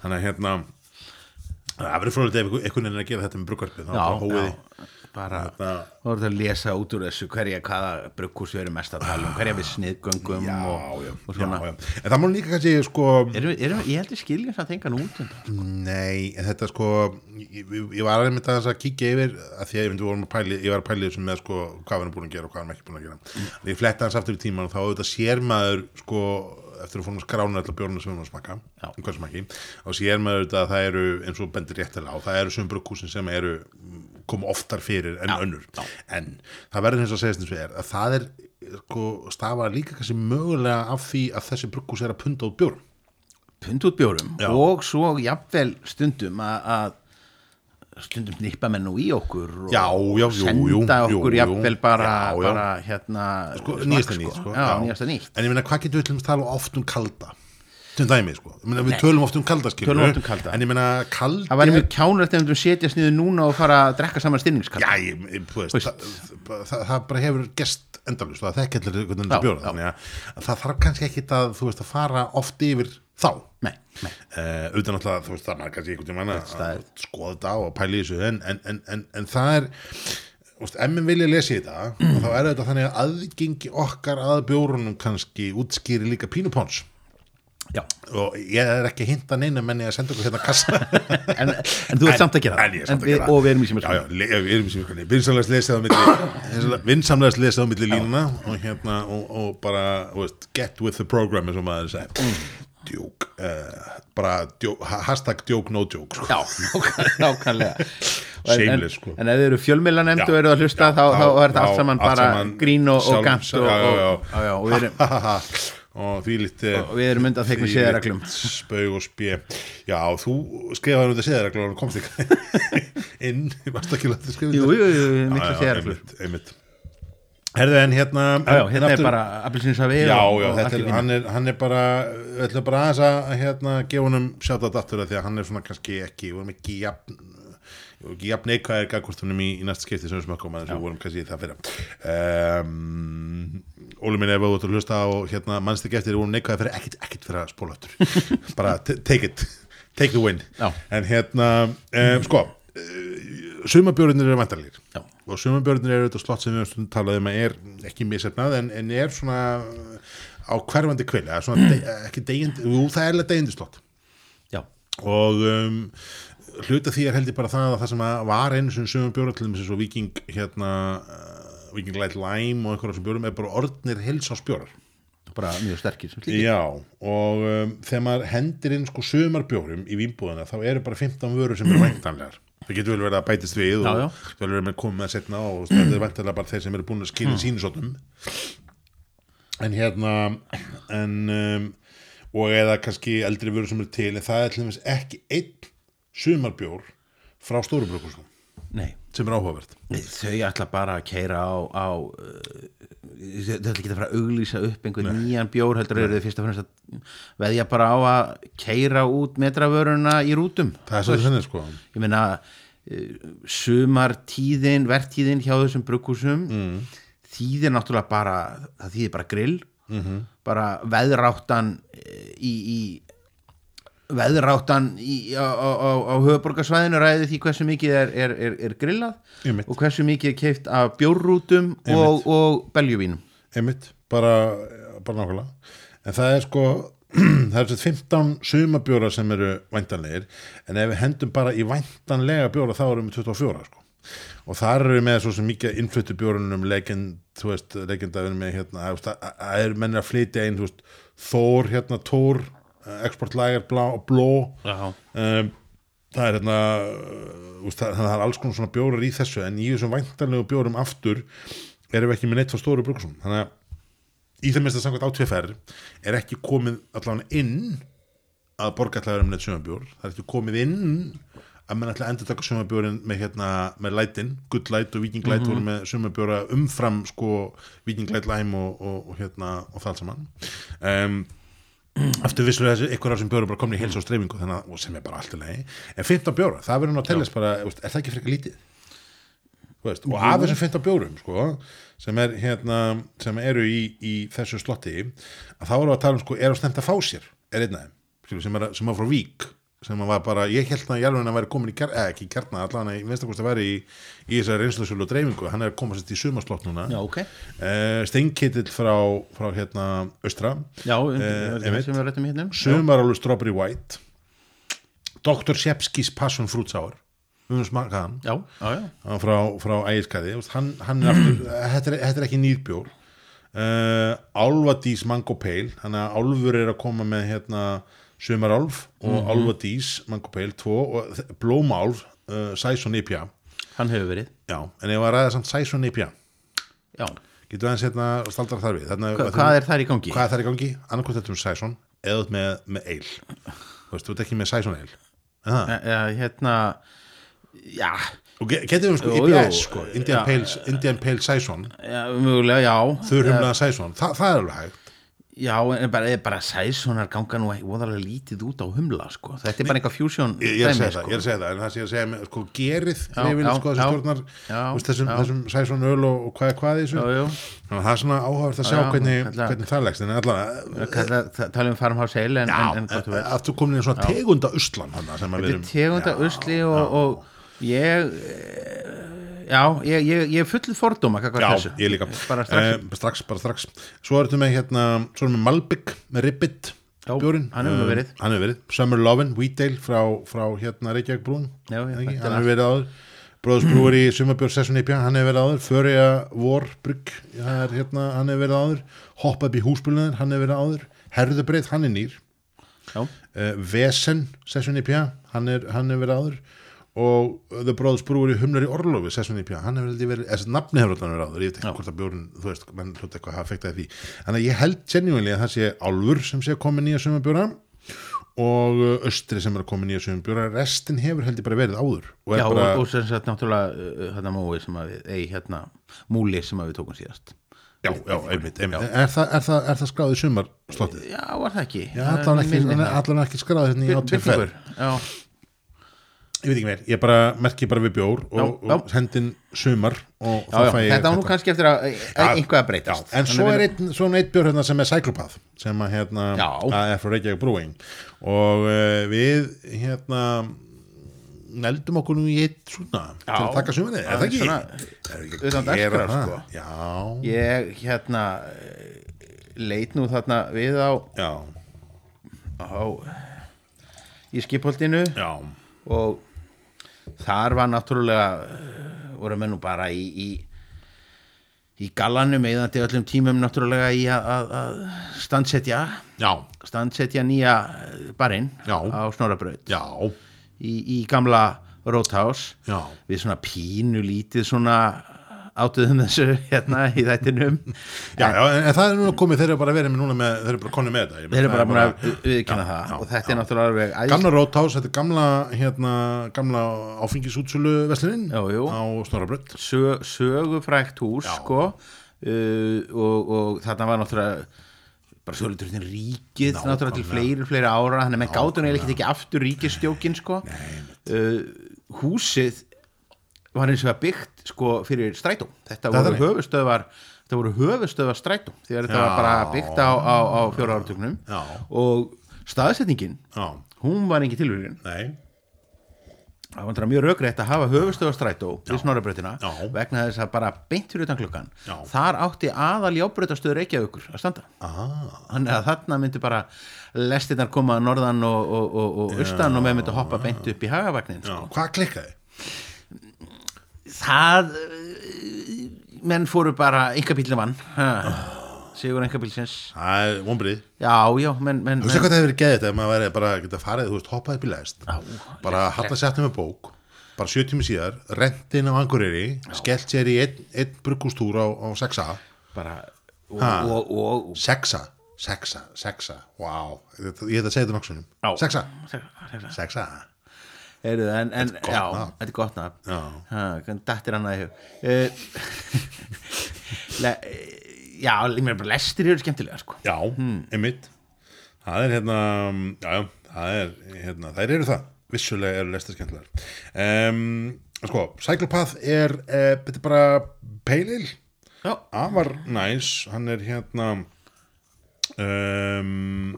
Þannig að hérna það verður fróðilegt ef einhvern veginn að gera þetta með brugvarpið þá já, bara hóið já bara, Hérna. þá er þetta að lesa út úr þessu hverja, hvaða brugghús við erum mest að tala um hverja við sniðgöngum já, og, já, og svona já, en það má líka kannski sko Erum, erum, ég held að skilja það þengan út undan. Nei, en þetta sko ég, ég- var aðeins að að kíkja yfir að því að ég, að pæli, ég var að pæli þessum með sko, hvað við erum búin að gera og hvað við erum ekki búin að gera mm. ég fletta hans aftur í tíman og þá auðvitað sér maður sko, eftir að fórum að skrána allar bjórna sem við erum að smakka Já. um hvað sem ekki, og sér maður auðvitað að það eru eins og bendir réttilega á, það eru sem brukkúsin sem eru koma oftar fyrir en önnur en það verður eins og að segja eins og er að það er sko, stafa líka kannski mögulega af því að þessi brukkús er að punda út bjórum pund út bjórum Já. og svo jafnvel stundum að, stundum nýppa menn nú í okkur og Já, já, jú, senda okkur jú, jú. jafnvel bara, Já, já. bara hérna sko, nýjasta nýtt sko. já, nýjasta nýtt en ég meina hvað getur við til að tala oft um kalda til dæmi sko. Ég meina, við Nei. tölum oft um kalda skilur Tölum oft um kalda. en ég meina kaldi það væri mjög kjánulegt ef við setjast niður núna og fara að drekka saman stinningskall já, ég, ég, þú veist, það, það, það, bara hefur gest endalust og það þekki allir hvernig Já, þetta bjóra þannig að, að það þarf kannski ekki að þú veist að fara oft yfir þá. Nei, nei, Uh, utan náttúrulega, þú veist, það maður kannski einhvern tímann að að skoða þetta og pæla í þessu en, en, en, en, en það er þú veist, ef minn vilja lesa í þetta þá er þetta þannig að aðgengi okkar að bjórunum kannski útskýri líka pínupons já. Og ég er ekki að hinta neina menni að senda okkur hérna kassa en, en þú ert samt að gera en ég er samt að við, gera það. og við erum í sem vinsamlegast lesið á milli vinsamlegast lesið á milli línuna og hérna og, og bara, veist, get with the program eins og maður segi djók uh, bara djók, ha- hashtag djók no joke sko. já, nákvæmlega- en, en, Shameless, sko. en ef þið eru fjölmila nefnd og eru að hlusta já, þá, þá já, er þetta allt saman bara grín og, gant og, og, og við erum því lítið Og við erum undan þeim siðareglum. spaug og spjö já, þú skrifaði um þetta siðareglum og komst ekki inn, varst ekki látið skrifa jú, jú, jú, miklu einmitt. Herðu en hérna Já, já, hérna er bara appelsinsafi Já, já, þetta er, hann, er, hann er bara við ætlum bara aðeins að hérna, gefa honum sjátt að að því að hann er svona kannski ekki við vorum ekki jafn við ekki jafn neikvæðir gagvastunum í, í næsta skipti sem við smökkum að við vorum kannski í það fyrir um, Óli minn ef þú ert að hlusta og hérna mannst ekki eftir við vorum neikvæðir fyrir ekkit, ekkit fyrir að spóla aftur. Bara take it, take the win. Já. en hérna um, sko uh, sumabjörnir eru vantarlegir Já. og sumabjörnir eru þetta slott sem við höfum stundum talað um að er ekki misefnað en, en er svona á hverfandi kvili, svona de, ekki degjandi, jú það er alveg degjandi slott. Og um, hluta því er heldur bara það að það sem að var einu sem sumabjörn til þess að viking hérna uh, viking light lime og einhverjum sem björnum er bara orðnir helsásbjórar bara mjög sterkir sem Já, og um, þegar maður hendir inn sko sumarbjórum í vínbúðina þá eru bara 15 vörur sem eru væntanlegar það getur vel verið að bætist við Já, og já. það getur vel verið að koma með setna og það er væntanlega bara þeir sem eru búin að skilja mm. sínusóttum en hérna en um, og eða kannski eldri vörur sem eru til en það er til dæmis ekki einn sumarbjór frá stórubrökusum nei, sem er áhugavert. Þau ætla bara að keira á, á uh, þau ætla ekki að fara að auglýsa upp einhvern nýjan bjór heldur eru þau fyrst og að veðja bara á að keira út metravöruna í rútum. Það er svo þennig sko. Ég meina uh, sumartíðin, vertíðin hjá þessum brukusum mm. þýðir náttúrulega bara það þýðir bara grill. -hmm. bara veðráttan eh, í, í veðráttan í, á, á, á, höfuborgarsvæðinu ræði því hversu mikið er, er, er, er grillað Einmitt. og hversu mikið er keift af bjórrútum og, og beljuvínum einmitt, bara, bara nákvæmlega en það er sko það er þessi 15 sumabjóra sem eru væntanlegir, en ef við hendum bara í væntanlega bjóra þá erum við 24 sko. og þar eru með svo mikið innfluttu bjórunum legend, þú veist, legend að við erum með hérna, að, að, að er mennir að flytja einn, þú veist, Þór, hérna, Tór exportlægar, blá, bló. Um, það er hérna uh, úst, það, það er alls konar svona bjórar í þessu en í þessum væntanlegu bjórum aftur erum við ekki með neitt frá stóru brukusum þannig að í þeim mest að samkvæmt átvifær er ekki komið allavega inn að borgarlæður um neitt sjöfambjór það er ekki komið inn að menn ætla að endur taka sjöfambjórin með hérna með lætin, gull læt og viking læt voru með sjöfambjóra umfram sko viking læt læm og, og, og hérna og það saman. Um, aftur vissulega þessi, ykkur af þessum bjórum bara komin í heils og streyfingu þannig að, sem er bara allt í lagi. En 15 bjóra, það verður nú að tellast bara er það ekki frekar lítið? Veist, og af þessum 15 bjórum sko, sem, er, hérna, sem eru í, í þessu slotti að þá við að tala um sko, er að stemta að fá sér er einn af þeim, skilur, sem, er, sem var frá Vík sem var bara, ég held að Jálfinn að væri komin í kjarn, eða ekki í kjarna, allan að ég veist að væri í, í þessari reynslusölu og dreifingu. Hann er að koma sér í sumarslott núna. Já, ok. Uh, steinkitill frá, frá hérna Östra. Já, Eh, uh, hérna? Um. Sumarálu Strawberry White. Dr. Shepskis Passion Fruit Sour. Við höfum smakað hann. Já, já, já. Hann frá, frá ægiskæði hann, hann er aftur, þetta er, þetta er ekki nýrbjór uh, Álfadís Mango Pale. Þannig að Álfur er að koma með hérna Sumarálf og mm -hmm. Álfadís Mango Pale 2 og Blómálf uh, Sæson IPA Hann hefur verið. Já, en ef að ræða samt Sæson IPA Já, getur aðeins hérna staldra þar við? Þarna, Hva, hvað er þar í gangi? hvað er þar í gangi? annarkvæmt þetta um Sæson eða með, með eil. Þú veist, þú ert ekki með Sæson eil. Það Ja, ja, hérna Já, og ge- getur við sko jú. sko, Indian Já. Pale, Pale Sæson já mögulega, já. Þurrhumlaða Sæson, Þa, það er alveg hægt Já, en bara, bara sæsonar ganga nú voðalega lítið út á humla sko. Þetta er bara eitthvað fusion ég, ég er að segja sko. það, að en það er að segja sko gerið Já, já, sko, þessi já. stjórnar Já, þú veist, þessum, já. þessum Sæson öl og, og hvað er hvað þessu þannig að það er svona áhugavert að sjá Já, já, hvernig, hvernig það leggst en allavega tala um farmhouse ale en, hvað þú veist aftur komin í svona tegunda uslan að Þetta er tegunda usli og, og ég eh, já, ég, ég, ég er full fordóma Já, þessu. ég líka. Bara strax. Eh, strax, bara strax. Svo erum við með hérna, við Malbygg með Ribbit Já, bjórin hann hefur Eh, verið. Hefur verið, Summer Lovin, Wheatdale frá, frá hérna Reykjavík brún. Já, Hann hefur verið áður. Bróðs brúur í Sumarbjörn Sessun IPA, hann hefur verið áður. Föria Vor Brygg, það er hérna hann hefur verið áður, Hopp upp í húsbúlunar hann hefur verið áður, Herðubreið, hann er nýr. Uh, Vesen Sessun er, hann hefur verið áður og The Brothers Brewery Humlar í Orlofi Sessun IPA, hann hefur held ég verið þessi nafni hefur allan verið áður, ég veit ekki hvort að bjórun þú veist, menn hljóta eitthvað að hafa fektaði því. Þannig að ég held genuinely að það sé Álfur sem sé að koma nýja sumabjóra og uh, Östri sem er að koma nýja sumabjóra restin hefur held ég bara verið áður og já bara, og, og sem sagt náttúrulega uh, hérna mói sem að við, ei, hérna múli sem að við tókum síðast. Já, já, einmitt, einmitt. Er, það, er, það, er það skráðið sumarslottið? Já, var það ekki. Já, allan ekki, allan ekki skráðið hérna í á tveir Byrningur, já, ég veit ekki meir, ég bara merki bara við bjór og, Já, já. og hendin sumar og já, já, fæ ég þetta var nú kannski eftir að e- einhvað að breytast. en svo er einn, svona einn bjór hérna sem er Cyclopath sem að hérna að er frá Reykjavík Brewing. Og uh, við hérna neldum okkur nú í eitt svona til að taka suminni, er það ekki? svona, Er ekki að gera það? sko. Ég hérna eh, leit nú þarna við á, já, á í skipholtinu já. Og þar var náttúrulega eh, voru menn nú bara í, í í gallanum eðandi öllum tímum náttúrulega í að, standsetja Já, standsetja nýja barinn á Snorabraut já, í, í gamla Roadhouse. Já. Við svona pínu lítið svona átuðum þessu hérna í þættinum. Já, já, en, en það er núna komið, þeir eru bara verið með núna með, þeir eru bara konið með þetta þeir eru bara er að viðkynna já, það. já, og þetta er náttúrulega alveg æðst Gamla Rótás, þetta er gamla, hérna, gamla áfengisútsölu jú. á Snorabrönd sö, sögufrækt hús Já. sko. Uh, og, og þarna var náttúrulega bara sjóliturinn ríkið Nákvæmlega. náttúrulega til fleiri, fleiri ára. Þannig að menn gátu neil ekkert ekki aftur ríkistjókin sko. Uh, húsið var eins og að byggt sko fyrir strætó. Þetta Það voru höfustöðvar þetta voru höfustöðvar strætó því að þetta var bara byggt á, á, á fjóra áratögnum Já. og staðsetningin Já, hún var ekki tilvíðin nei, það var mjög raugrætt að hafa höfustöðastrætó við snorabrautina Já. vegna þess að bara beint fyrir utan klukkan Já. þar átti aðal jábrautastöður Reykjavíkur að standa. Ah, þannig að þarna myndi bara lestirnar koma að norðan og, og, og, og austan og með myndi hoppa beint upp í hagavagnin já, hvað klikkaði? Það menn fóru bara yngabílum vann ha, sigur yngabílsins Það er vonbrið já, já, menn, menn, Þú veist hvað það hefur verið geðið ef maður væri bara að geta farið, þú veist, hoppað upp í lest Já. bara halla sér með bók bara sjö tími síðar, rentin á Angureyri skellt sér í einn, einn bruggústúr á, á sexa bara og, og, og, sexa, sexa, sexa wow, ég heit að segja þetta nokksunum Já. sexa, og sexa Heyrðu, en, en, Þetta er gott nafn. þetta er gott nafn. Hvernig dættir hann að hug? Le, já, ég meina bara lestir eru skemmtilega sko. já, einmitt. Það er hérna, já, það er, hérna, þær eru það. Vissulega eru lestir skemmtilegar. Um, sko, Cyclepath er uh, þetta er bara peilil afar næs, hann er hérna um,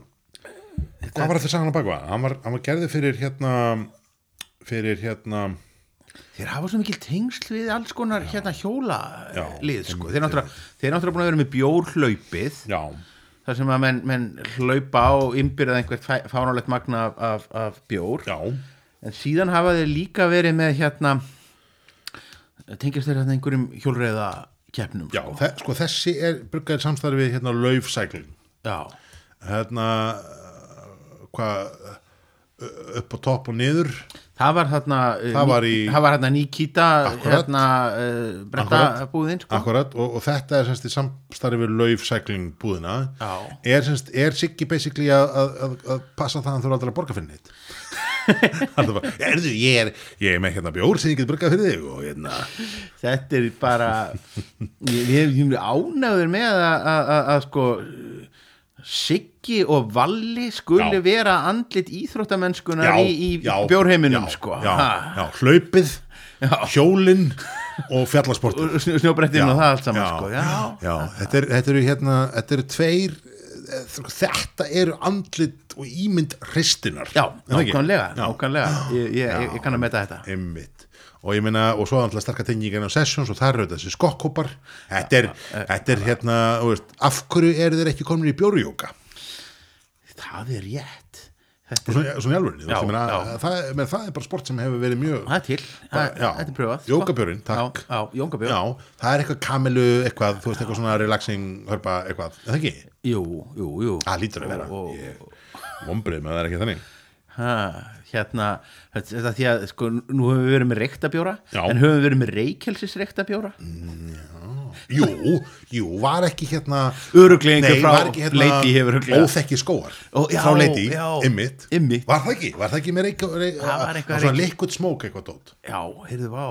hvað var þetta sagan á bakva? Hann var, hann var gerði fyrir hérna fyrir hérna þeir hafa svo mikil tengsl við alls konar hérna Já, lið sko. einmitt, þeir náttúrulega búin að vera með bjórhlaupið já, þar sem að menn, menn hlaupa á innbyrðað einhvert fáránlegt magna af, af, af bjór. Já, en síðan hafa þeir líka verið með hérna tengjast þeir hérna einhverjum hjólreiða keppnum já þe sko þessi er bruggaðið samstarfi við hérna Lauf Cycling já, hérna hvað upp á topp og niður Það var uh, Það var í- það var þarna Nikita hérna uh, brettabúðin sko. akkurat og, og þetta er semst í samstarfi við Lauf Cycling búðina Já. er semst, er Siggi basically að, að, að, passa það að hann þurfa aldrei að borga fyrir neitt er bara, erðu, ég er ég er með hérna bjór sem ég get borgað fyrir þig og hérna þetta er bara ég- við erum ánægður með að, að sko Siggi og Valli skuli Já. vera andlit íþróttamennskunar Já, í, í já, bjórheiminum já, sko já, Ha. já, hlaupið, Já. hjólin og fjallasportur og snjó- snjóbrettinu og það allt saman já, sko já, já, þetta, er, þetta eru hérna þetta eru tveir eh, þetta eru andlit og ímynd hristinar já, nákvæmlega, Já. nákvæmlega. Ég, ég, ég, ég kann að meta þetta Einmitt. Og ég meina, og svo alltaf sterkar tengingar á sessions og það eru þessi skokkópar þetta er, þetta er hérna veist, af hverju eru þeir ekki komin í bjórjóka það er rétt. Þetta er, svona, svona í alvörinni, þú Já, meina, það, menn, það er bara sport sem hefur verið mjög það er til, þetta er pröfað sko. Jógabjórinn, takk. já, já, jógabjörn Já, það er eitthvað kamilu, eitthvað, þú veist, eitthvað svona relaxing, hörpa, eitthvað, er það ekki? Jú, jú, jú. Það lítur að vera, ég vombrið með það er ekki þannig. Ha, Hérna, þetta því að sko, nú höfum við verið með reyktabjóra en höfum við verið með reykjelsis reyktabjóra? Jú, jú, var ekki hérna, nei, frá hérna, Lady hefur örugglega- óþekki skóar, Ó, já, frá já, ymmit, var það ekki, var það ekki með reik, Það var eitthvað svona reik- liquid smoke eitthvað dót? Já, heyrðu vá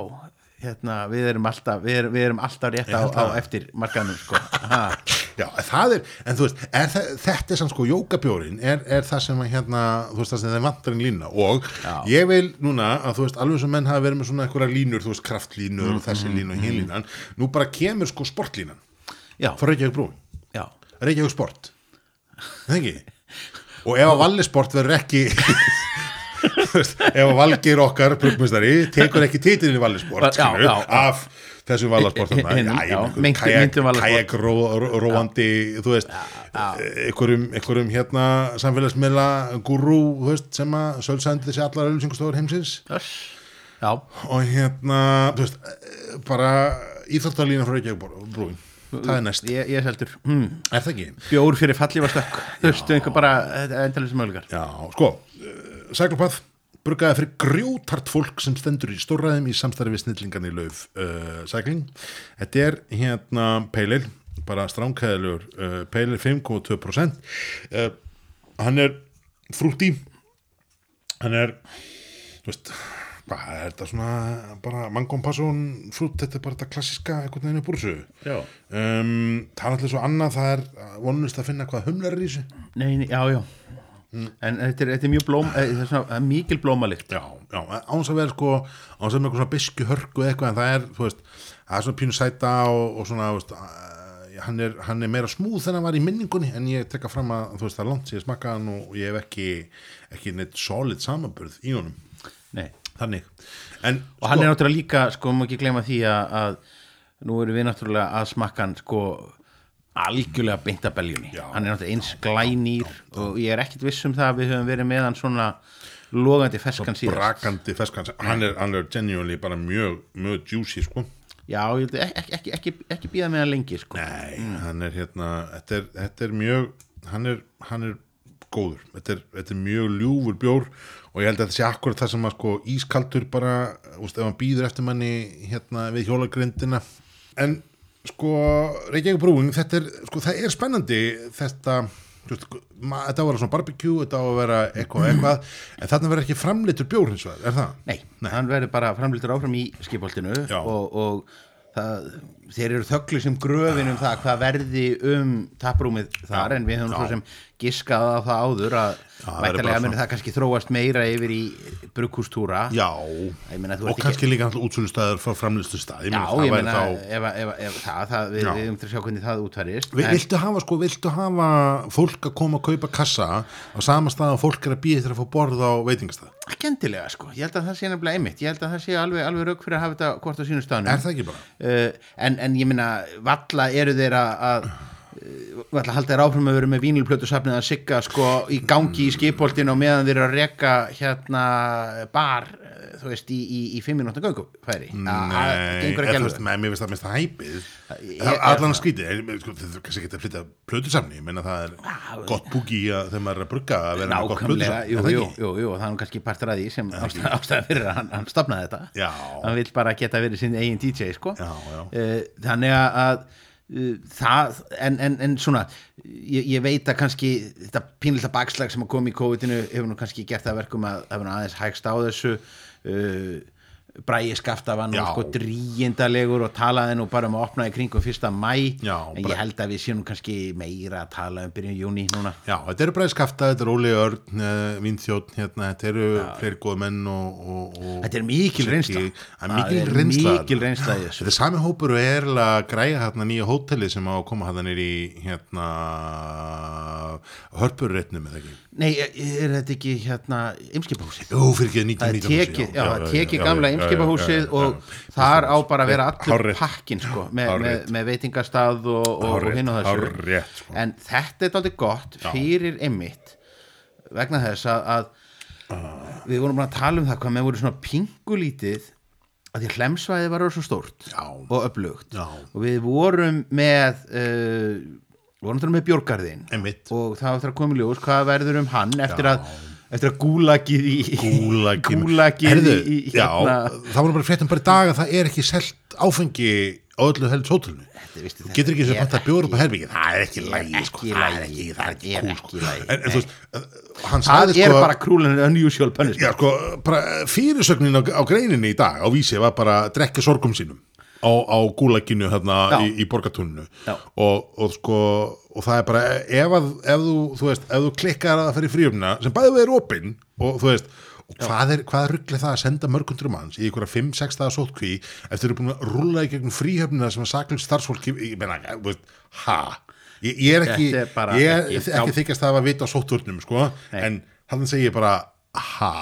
hérna, við erum alltaf við erum, við erum alltaf rétt á, á það. eftir markanum sko. Já, það er, en þú veist, er það, þetta er sann sko, jókabjórin er, er það sem að hérna, þú veist, það sem þeim vantar en lína og Já. ég vil núna að þú veist, alveg sem menn hafa verið með svona einhverja línur, þú veist, kraftlínur og Mm, þessi línu og hinn línan, nú bara kemur sko sportlínan, frá Reykjavík brúin já. Reykjavík sport, það ekki? Og ef að Valli sport verður ekki ef að Valgeir okkar brugmestari tekur ekki titilin í já. af þessum Vallasport Hin- hin- já, meintu- meintu Valasport. kajak ró, ró, róandi þú veist, einhverjum, einhverjum hérna samfélagsmiðla veist, sem að sölsændi þessi allar öllusingustofur heimsins. Og hérna, þú veist, eh, bara íþróttalína frá Reykjavík það er næst. Ég, ég seldur hmm. er það ekki? Bjór fyrir fallífastökk Þú veist, einhver bara endalins möguleikar. Já, sko, Sæklopað brugaði fyrir grjótart fólk sem stendur í stórræðum í samstarfi við snillingan í lauf uh, sækling. Þetta er hérna peilir, bara stránkæðilegur uh, peilir 5,2% uh, hann er frúti hann er þú veist, hvað er þetta svona bara mangompassun frút, þetta er bara þetta klassiska einhvern veginn upp úr þessu. Já. Um, það er alltaf svo annað það er vonust að finna hvað humlar er í þessu. Nei, nei, já, já En þetta er, þetta er mjög blóm eh, er mikil blómalikt. Já, já, áns að vera sko áns að vera eitthvað svona bisku hörku eitthvað en það er, þú veist, það er svona pínu sæta og, og svona, veist uh, hann er, hann er meira smúð þegar hann var í minningunni en ég tekka fram að, þú veist, það er langt sem ég smakka hann og ég hef ekki ekki neitt solid samanburð í honum. Nei. Þannig, en Og hann er náttúrulega líka, sko, má ekki gleyma því að, að nú erum við náttúrulega að smakka hann, sko, algjörlega beint að beljunni. Hann er náttúrulega eins glænýr og ég er ekkit viss um það að við höfum verið með hann svona logandi ferskan síðan. brakandi feskan, hann er, hann er genuinely bara mjög, mjög juicy, sko. Já, ekki, ekki, ekki, ekki býða með hann lengi, sko. Nei, hann er hérna þetta er, þetta er mjög hann er, hann er góður. Þetta er, þetta er mjög ljúfur bjór og ég held að þetta sé akkurat það sem að sko ískaldur bara, úst, ef hann býður eftir manni hérna við hjólagrindina en sko Reykjavík brúin, þetta er, sko það er spennandi þetta ma- þetta á að vera svona barbecue, þetta á að vera eitthvað eitthvað, en þarna verður ekki framleitur bjór hins vegar, er það? Nei, hann verður bara framlýttur áfram í skipholtinu Já. og, og það, þeir eru þögglu sem gröfin um það hvað verði um taprúmið þar en við höfum svo sem giskað á það áður að muni svona- það kannski þróast meira yfir í brukkústúra Já, meina, og kannski líka náttúrulega útsölustæður frá framleistu stað, Já, ég meina, ef, ef, ef það, það við, höfum til að sjá hvernig það útfærist Vi, viltu hafa sko, viltu hafa fólk að koma að kaupa kassa á sama stað að fólk er að býja til að fá borð á veitingastað? ekki endilega sko, ég held að það sé nefnilega einmitt. Ég held að það sé alveg, alveg að en, en ég minna, valla eru þeir að að, uh, valla halda þeir áfram að vera með vínilplötu safnið að sigga sko í gangi í skipholtinu og meðan þeir eru að reka hérna bar þú veist, í, í, í fimm minúta göngufæri það Nei, eða þú veist, með, mér mest að hæpið Ég- Það- Allan sko, þið þurfum kannski ekki að flytja plötusamni, ég meina það er gott búki að þegar maður er að brugga að vera með gott plötusamni jú, er það ekki? jú, jú, það er nú kannski partur að því sem ástæða, fyrir að hann, stopnaði þetta Já. hann vil bara geta verið sinn eigin DJ sko. Já, já. Eh, þannig að uh, það, en, en, en svona ég, ég veit að kannski þetta pínlita bakslag sem að koma í COVID-inu hefur nú kannski gert það að verkum að það hefur aðeins hægst á þessu uh, Bræði skafta var nú sko dríindalegur og talaði nú bara um að opna í kringum fyrsta mæ Já, en ég held að við séum kannski meira að tala um byrjun júni núna. Já, þetta eru bræðskafta, þetta eru Óli Örn, uh, Vínþjótt, hérna, þetta eru fleiri góð menn og, og, og Þetta er mikil reynsla. Mikil reynsla Þetta er sami hópur og er að græja hérna nýja hóteli sem á að koma hérna nýri hérna hörpurreitnum eða ekki Nei, er þetta ekki hérna ymskipahúsið? Jú, fyrir ekki Það er 19 tekið, já, það tekið gamla ymskipahúsið og þar á bara að vera allur pakkin sko, með, með, með veitingastað og, og, hinn og þessu hárrétt, sko. en þetta er aldrei gott fyrir einmitt vegna þess að, að við vorum bara að tala um það hvað með voru svona pingulítið að því hlemsvæði var svo stórt Já. og öflugt Já. og við vorum með uh, vorum það með bjórgarðin Einmitt. og það var það að koma í ljós hvað verður um hann eftir að eftir að gúlagið í Gúlagið gúlagið Herðu, í, í hérna Já, það voru bara fréttum bara í dag að það er ekki selt áfengi á öllu helds Þetta, veistu, Þú getur ekki sem er að bjóra upp á herbyggi Það er ekki er lægi, sko. Það er ekki, það er ekki það er kúl, ekki sko. Lagi, En, en þú veist, hann það sagði er sko bara krúlun unusual punishment Já, sko, bara fyrirsögnin á, á greininni í dag á vísi var bara að drekka sorgum sínum á, á gúlækinu hérna í, í borgatúninu og, og sko og það er bara, ef, að, ef þú þú veist, ef þú klikkar að það fyrir fríumna sem bæði við er opinn og þú veist og hvað er, hvað er rugglega það að senda mörgundur manns í einhverja 5-6 dagar sótkví eftir að eru búin að rúlla í gegnum fríhöfnina sem að saklum starfsfólki, ég meina, þú veist, ha? Ég, ég er ekki, er ég er ekki- ekki, ekki þykjast það að vita á sótturnum, sko, Nei. en hann segir bara, ha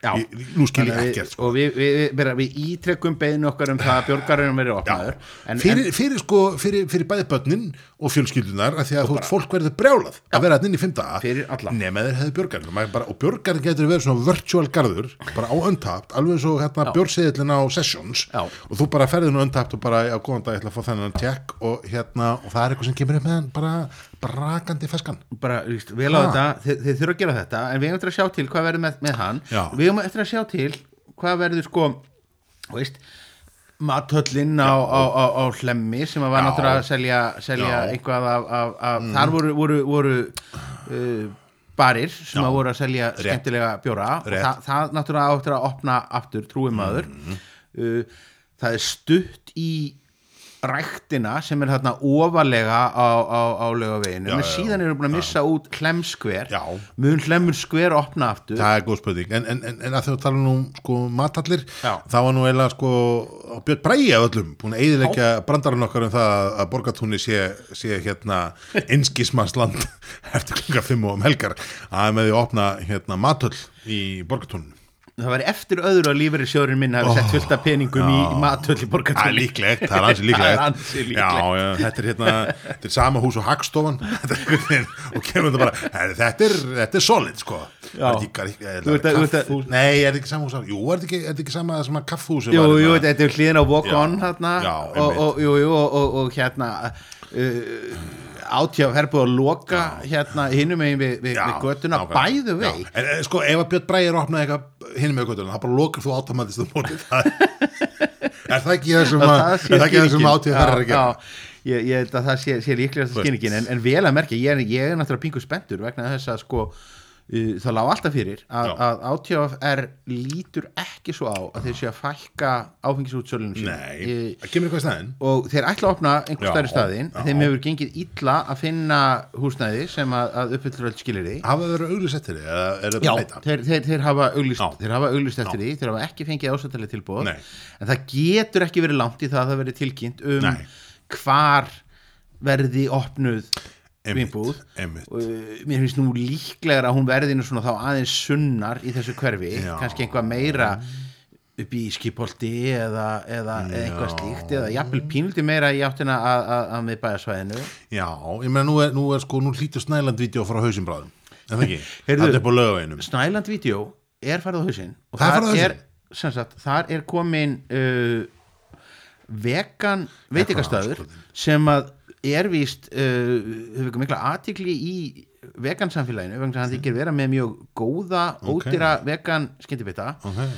Já. nú skil ég ekkert sko. og við, við, við, ítrekkum beðinu okkar um það að björgarinn verið opnaður en, fyrir, fyrir, sko, fyrir, fyrir bæði börnin og fjölskyldunar að því að veist fólk verður brjálað að vera hann inn í alla. nema þeir hefðu björgarinn og, bara, björgarinn getur verið svona virtual garður bara á untapt, alveg eins og hérna, björseðilin á sessions Já. og þú bara ferðin á untapt og bara á góðan dag ég ætla að fá þennan tjekk og, hérna, og það er eitthvað sem kemur upp með hann bara brakandi feskan. Bara víst, vel á Ha. þetta, þið, þið þurfa að gera þetta. En við hefum eftir að sjá til hvað verður með, með hann. Já. við hefum eftir að sjá til hvað verður sko veist mathöllin á, á, á, á hlemmi sem var náttúrulega að selja, selja eitthvað af, af, af þar voru, voru, voru uh, barir sem að voru að selja Rétt. skemmtilega bjóra. Og Rétt. það, það náttúrulega áttur að opna aftur trúi maður. Uh, það er stutt í ræktina sem er þarna ofalega á, á, á laugaveginu Já, en já, síðan erum við búin að missa út hlemskver Já. mun hlemur skver opna aftur? Það er góð spurning, en, en, en, að þau tala nú sko matallir, Já. það var nú eiginlega sko Björn Bræi af öllum, búin að eiðilegja brandarinn okkar um það að borgatúni sé, sé hérna einskismannsland eftir klunga fimm og um helgar. Að með því opna hérna matöll í borgatúninu. Það var eftir öðru að lífeyri sjórin minn hafi sett fullt af peningum í, í matöll í Það er líklegt, það er ansi líklegt. Það er ansi líklegt. Já, já, þetta er hérna, þetta er sama hús og hagstofan og kemur þetta bara, "Herri, þetta er, þetta er solid, sko. Já. Er ekki- er Þú ert að- þú ert að-? Nei, er þetta ekki sama hús? Jú, er þetta ekki, er ekki sama sem að kaffhús? Jú, jú, þetta er hliðin á Walk Já. On hérna, Já, og, og, jú, jú, og, og, og hérna uh, átjáf herbúð að loka hérna hinum megin við, við, við göttuna bæðu vei En eh, sko, ef að Björn Bræði er opnað eitthvað hinn með göttuna, þá bara lokar þú automatist um er það ekki að er það ekki ég, ég held að það sé, sé veist. skinningin en, en vel að merkja, ég ég er náttúrulega pingu spenntur vegna þess að sko það lág alltaf fyrir að, að ATFR lítur ekki svo á að þeir sé að fækka áfengisútsölunum sín Nei, það kemur eitthvað staðinn? Og þeir ætla að opna einhver Já, stærri staðinn. Þeim hefur gengið illa að finna húsnæði sem að, að uppfyllur öll skilir því hafa það verið auglýs eftir því Já, þeir, þeir, þeir hafa þeir auglýst eftir því þeir hafa ekki fengið ásættalega tilbúð Nei. en það getur ekki verið langt í það að það verið tilkynnt um Nei. hvar verði opnuð Einmitt, einmitt. uh, mér finnst nú líklegar að hún verði nú svona þá aðeins sunnar í þessu hverfi Já. kannski einhvað meira upp í skipolti eða, eða, eitthvað slíkt eða jafnvel pínulti meira í áttina að, að, að með bæðasvæðinu Já, ég meina nú er, nú er sko, nú hlýtur snæland-vídeó frá hausinn bráðum. En það ekki, það er upp á lögaveginum Snæland Vídeó er farið á hausinn. Og Það þar er, sem sagt, þar er komin uh, vegan veitingastæður sem að er víst uh, mikla aðtikli í vegan samfélaginu vegna þess að hann þykir vera með mjög góða ódýra vegan skyndibita. Okay.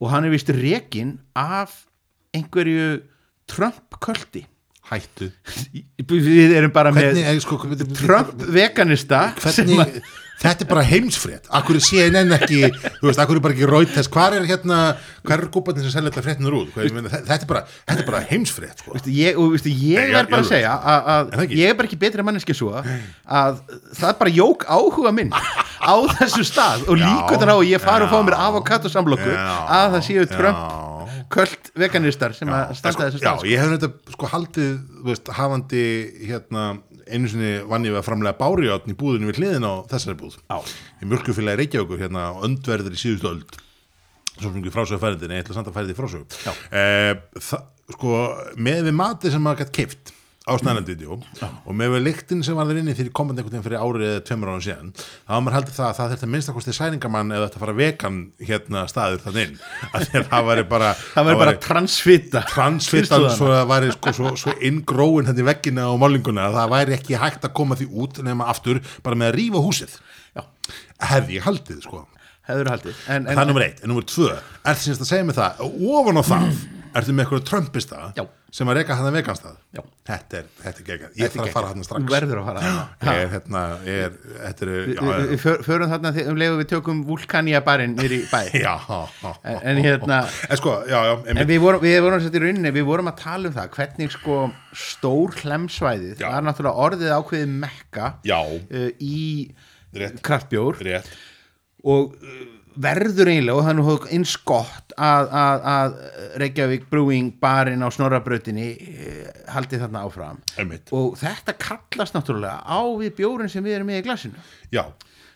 og hann er víst rekin af einhverju Trump-köldi Hættu. Við erum bara Hvernig, með er, sko, hvernig, Trump veganista sem hvernig, þetta er bara heimsfrétt. Akkur er CNN ekki þú veist, akkur er bara ekki Reuters, hvar er hérna hvar er kúparnir sem selja þetta fréttinur út? Hvað, meina, þetta, er bara, þetta er bara heimsfrétt sko. Veistu, ég, og, veistu, ég Nei, er bara að segja að, Er að ekki? ég er bara ekki betri manneski svo að það bara jók áhuga minn á þessu stað og Já, líkutan á að ég fara og fá mér já, avokado samlokku já, að það séu Trump já. köld veganistar sem að standa sko, þessu já, stað sko. ég hef þetta sko haldið veist, hafandi hérna einu sinni vann ég að framlega bárjáttn í búðinu við hliðin á þessari búð. Já. í mjölkufélagi Reykjavíkur hérna á öndverður í síðustu öld. Svo fyrir frásögu færðin ég ætla samt að færi því frásögu. Eh, sko, með við matið sem maður gætt keift á snælandiðjó og með lyktin sem var þar inni fyrir komandi einhvern veginn fyrir árið eða tveimur ára síðan þá var maður haldið það að það þurfti að minnst að kosti særingamann eða þetta fara vegan hérna staður þannig inn. Að það væri bara það verður bara transfita transfitan Kynslóðanna. svo að væri sko, svo, svo inngróin þetta í veggina og málinguna að það væri ekki hægt að koma því út nema aftur bara með að rífa húsið. Já. hefði ég haldið sko. Hefur haldið. En, en, það er nummer eitt, en nummer tvö. Mig það, það ertu með eitthvað trömpista Já. sem að reyka hann að veganstað Já. þetta er, þetta er geggjað, ég er þarf að fara hann strax. Verður að fara þarna. ég er hérna, ég er, þetta er Við- förum þarna um leiðu við tökum vulkanja barinn í bæ. Já, En- en hérna- en sko, já, já, En við vorum, við vorum sett í rauninni, við vorum að tala um það hvernig sko stór hlemsvæðið Já. var náttúrulega orðið ákveðið mekka já, uh, í rétt, kraftbjór. Rétt. Og uh, verður eiginlega og er nú eins gott að, að, að Reykjavík Brewing barinn á Snorrabrautinni uh, haldi þarna áfram. Einmitt, og þetta kallast náttúrulega á við bjórin sem við erum með í glasinu. Já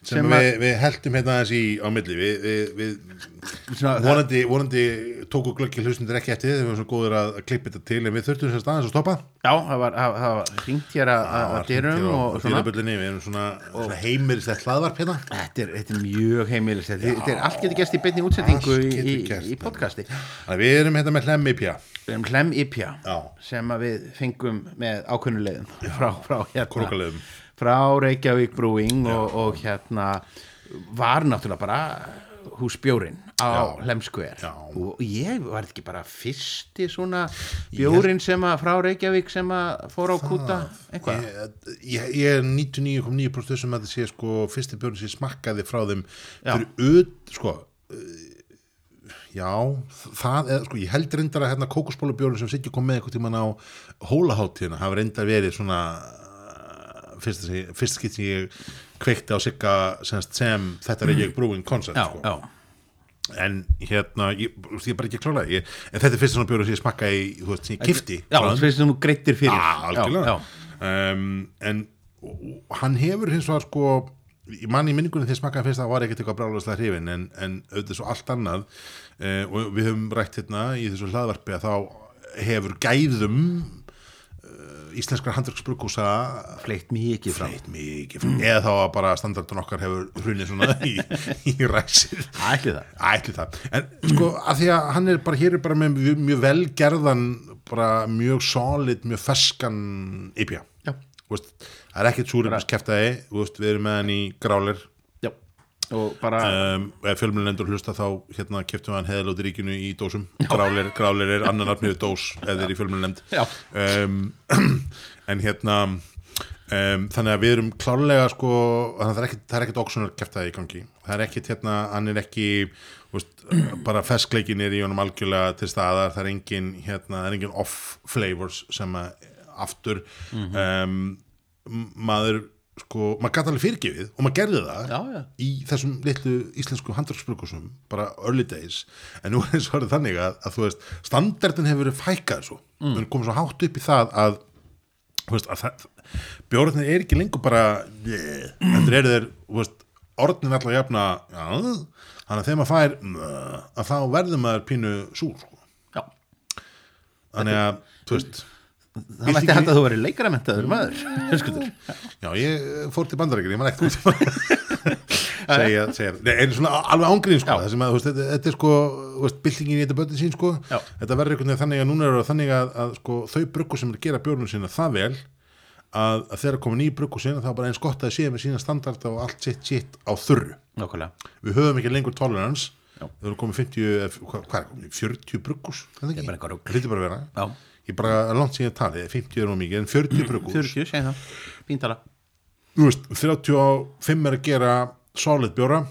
sem, Sem við, við heldum hérna aðeins í á milli. Við, við, við Svona, vonandi, vonandi tóku glöggi hlustundir ekki eftir þegar við erum svo góður að, að klippa þetta til en við þurftum þess aðeins að stoppa. Já, það var, það, það var hringt hér að, að, að dyrum og svona. við erum svona, svona heimilistætt hlaðvarp hérna. Þetta er, þetta er mjög heimilis þetta, er allt getur gæst í beinni útsettingu í, í, í podcasti. Þannig að við erum hérna með hlemmi pjá Við erum Hlem Ipja Já. sem að við fengum með ákunnulegum frá, frá, hérna. Frá Reykjavík Brewing og, og hérna var náttúrulega bara húsbjórin á Já. og ég var ekki bara fyrsti svona bjórin sem að frá Reykjavík sem að fór á kúta? Einhvað ég, ég, ég er 99,9% sem að þetta sé sko fyrsti björn sem ég smakkaði frá þeim fyrir öð sko uh, já, það er sko ég held reyndar að hérna kókusbólubjörn sem Siggi kom með eitthvað tíman á hólaháttíðina hafa reyndar verið svona fyrst, fyrst skitt sem ég kveikti á Sigga sem, sem þetta er ekki brúin koncept já, sko. já, en hérna, ég, ég er bara ekki að klála ég, en þetta er fyrst svona björn sem ég smakkaði þú veist, sem ég kifti já, það finnst þú nú greittir fyrir algjörlega. Já, já. Um, en og hann hefur hins vegar sko ég mann í minningunni þegar smakkaði fyrst að það var ekkert eitthvað brálaðslega hrifin en, en auðvitað svo allt annað. Uh, og við höfum rætt hérna í þessu hlaðvarpi að þá hefur gæðum íslenskar handverksbrukúsa fleitt mikið fram. fleitt mikið fram. Eða þá að bara standardun okkar hefur hrunið svona í, í ræsir. Ætli það. Ætli það, en sko að því að hann er bara, hér er bara með mjög, mjög velgerðan bara mjög solid, mjög ferskan IPA veist, það er ekkert súrefnis keftaði við erum með hann í grálir og bara um, ef fjölmjölendur hlusta þá hérna keftum við hann heðalóti ríkinu í dósum. Grálir, grálir er annan nafnið dós ef þeir í fjölmjölend Já. um, en hérna um, þannig að við erum klárlega sko, það er er ekkert óksunar keftaði í gangi, það er ekkert hérna hann er ekki, veist, bara feskleikin er í honum algjörlega til staðar. Það er engin, hérna, er engin off flavors sem að aftur. Um, maður sko, maður gæti alveg fyrirgefið og maður gerði það Já, já. í þessum litlu íslensku handverksbrukusum bara early days en nú er svo orðið þannig að, að þú veist standardin hefur verið fækkað svo mm. við erum komið svo hátt upp í það að veist, að það, bjórnir er ekki lengur bara þetta eru þeir, þú veist, orðin alltaf jafna, já, þannig að þegar maður fær "Mö", að þá verður maður pínu súr, sko. þannig að, þú veist það mætti hægt að þú verið leikaramentaður maður já, ég fór til bandarækir, ég man ekkert segja, segja, en svona alveg ángrín, sko, það sem að, veist, þetta, þetta er sko, byltingin í þetta bötin sín, sko. Já. þetta verður einhvern veginn þannig að núna er það þannig að, að sko, þau bruggu sem er að gera bjórnum sína það vel að, að þegar komin í bruggu sína þá er bara eins gott að séu með sína standard og allt sitt sitt á þurru. Nákvæmlega, við höfum ekki lengur tolerance. Já. við höfum komið 50, eða hvað, hvað er komið 40 bruggus, er er bara ekki það hlýtur bara að vera. Já, ég bara langt síðan talið, 50 er nú mikið en 40 bruggus 40, segjum það. Píntala, þú veist, 35 er að gera solid bjóra.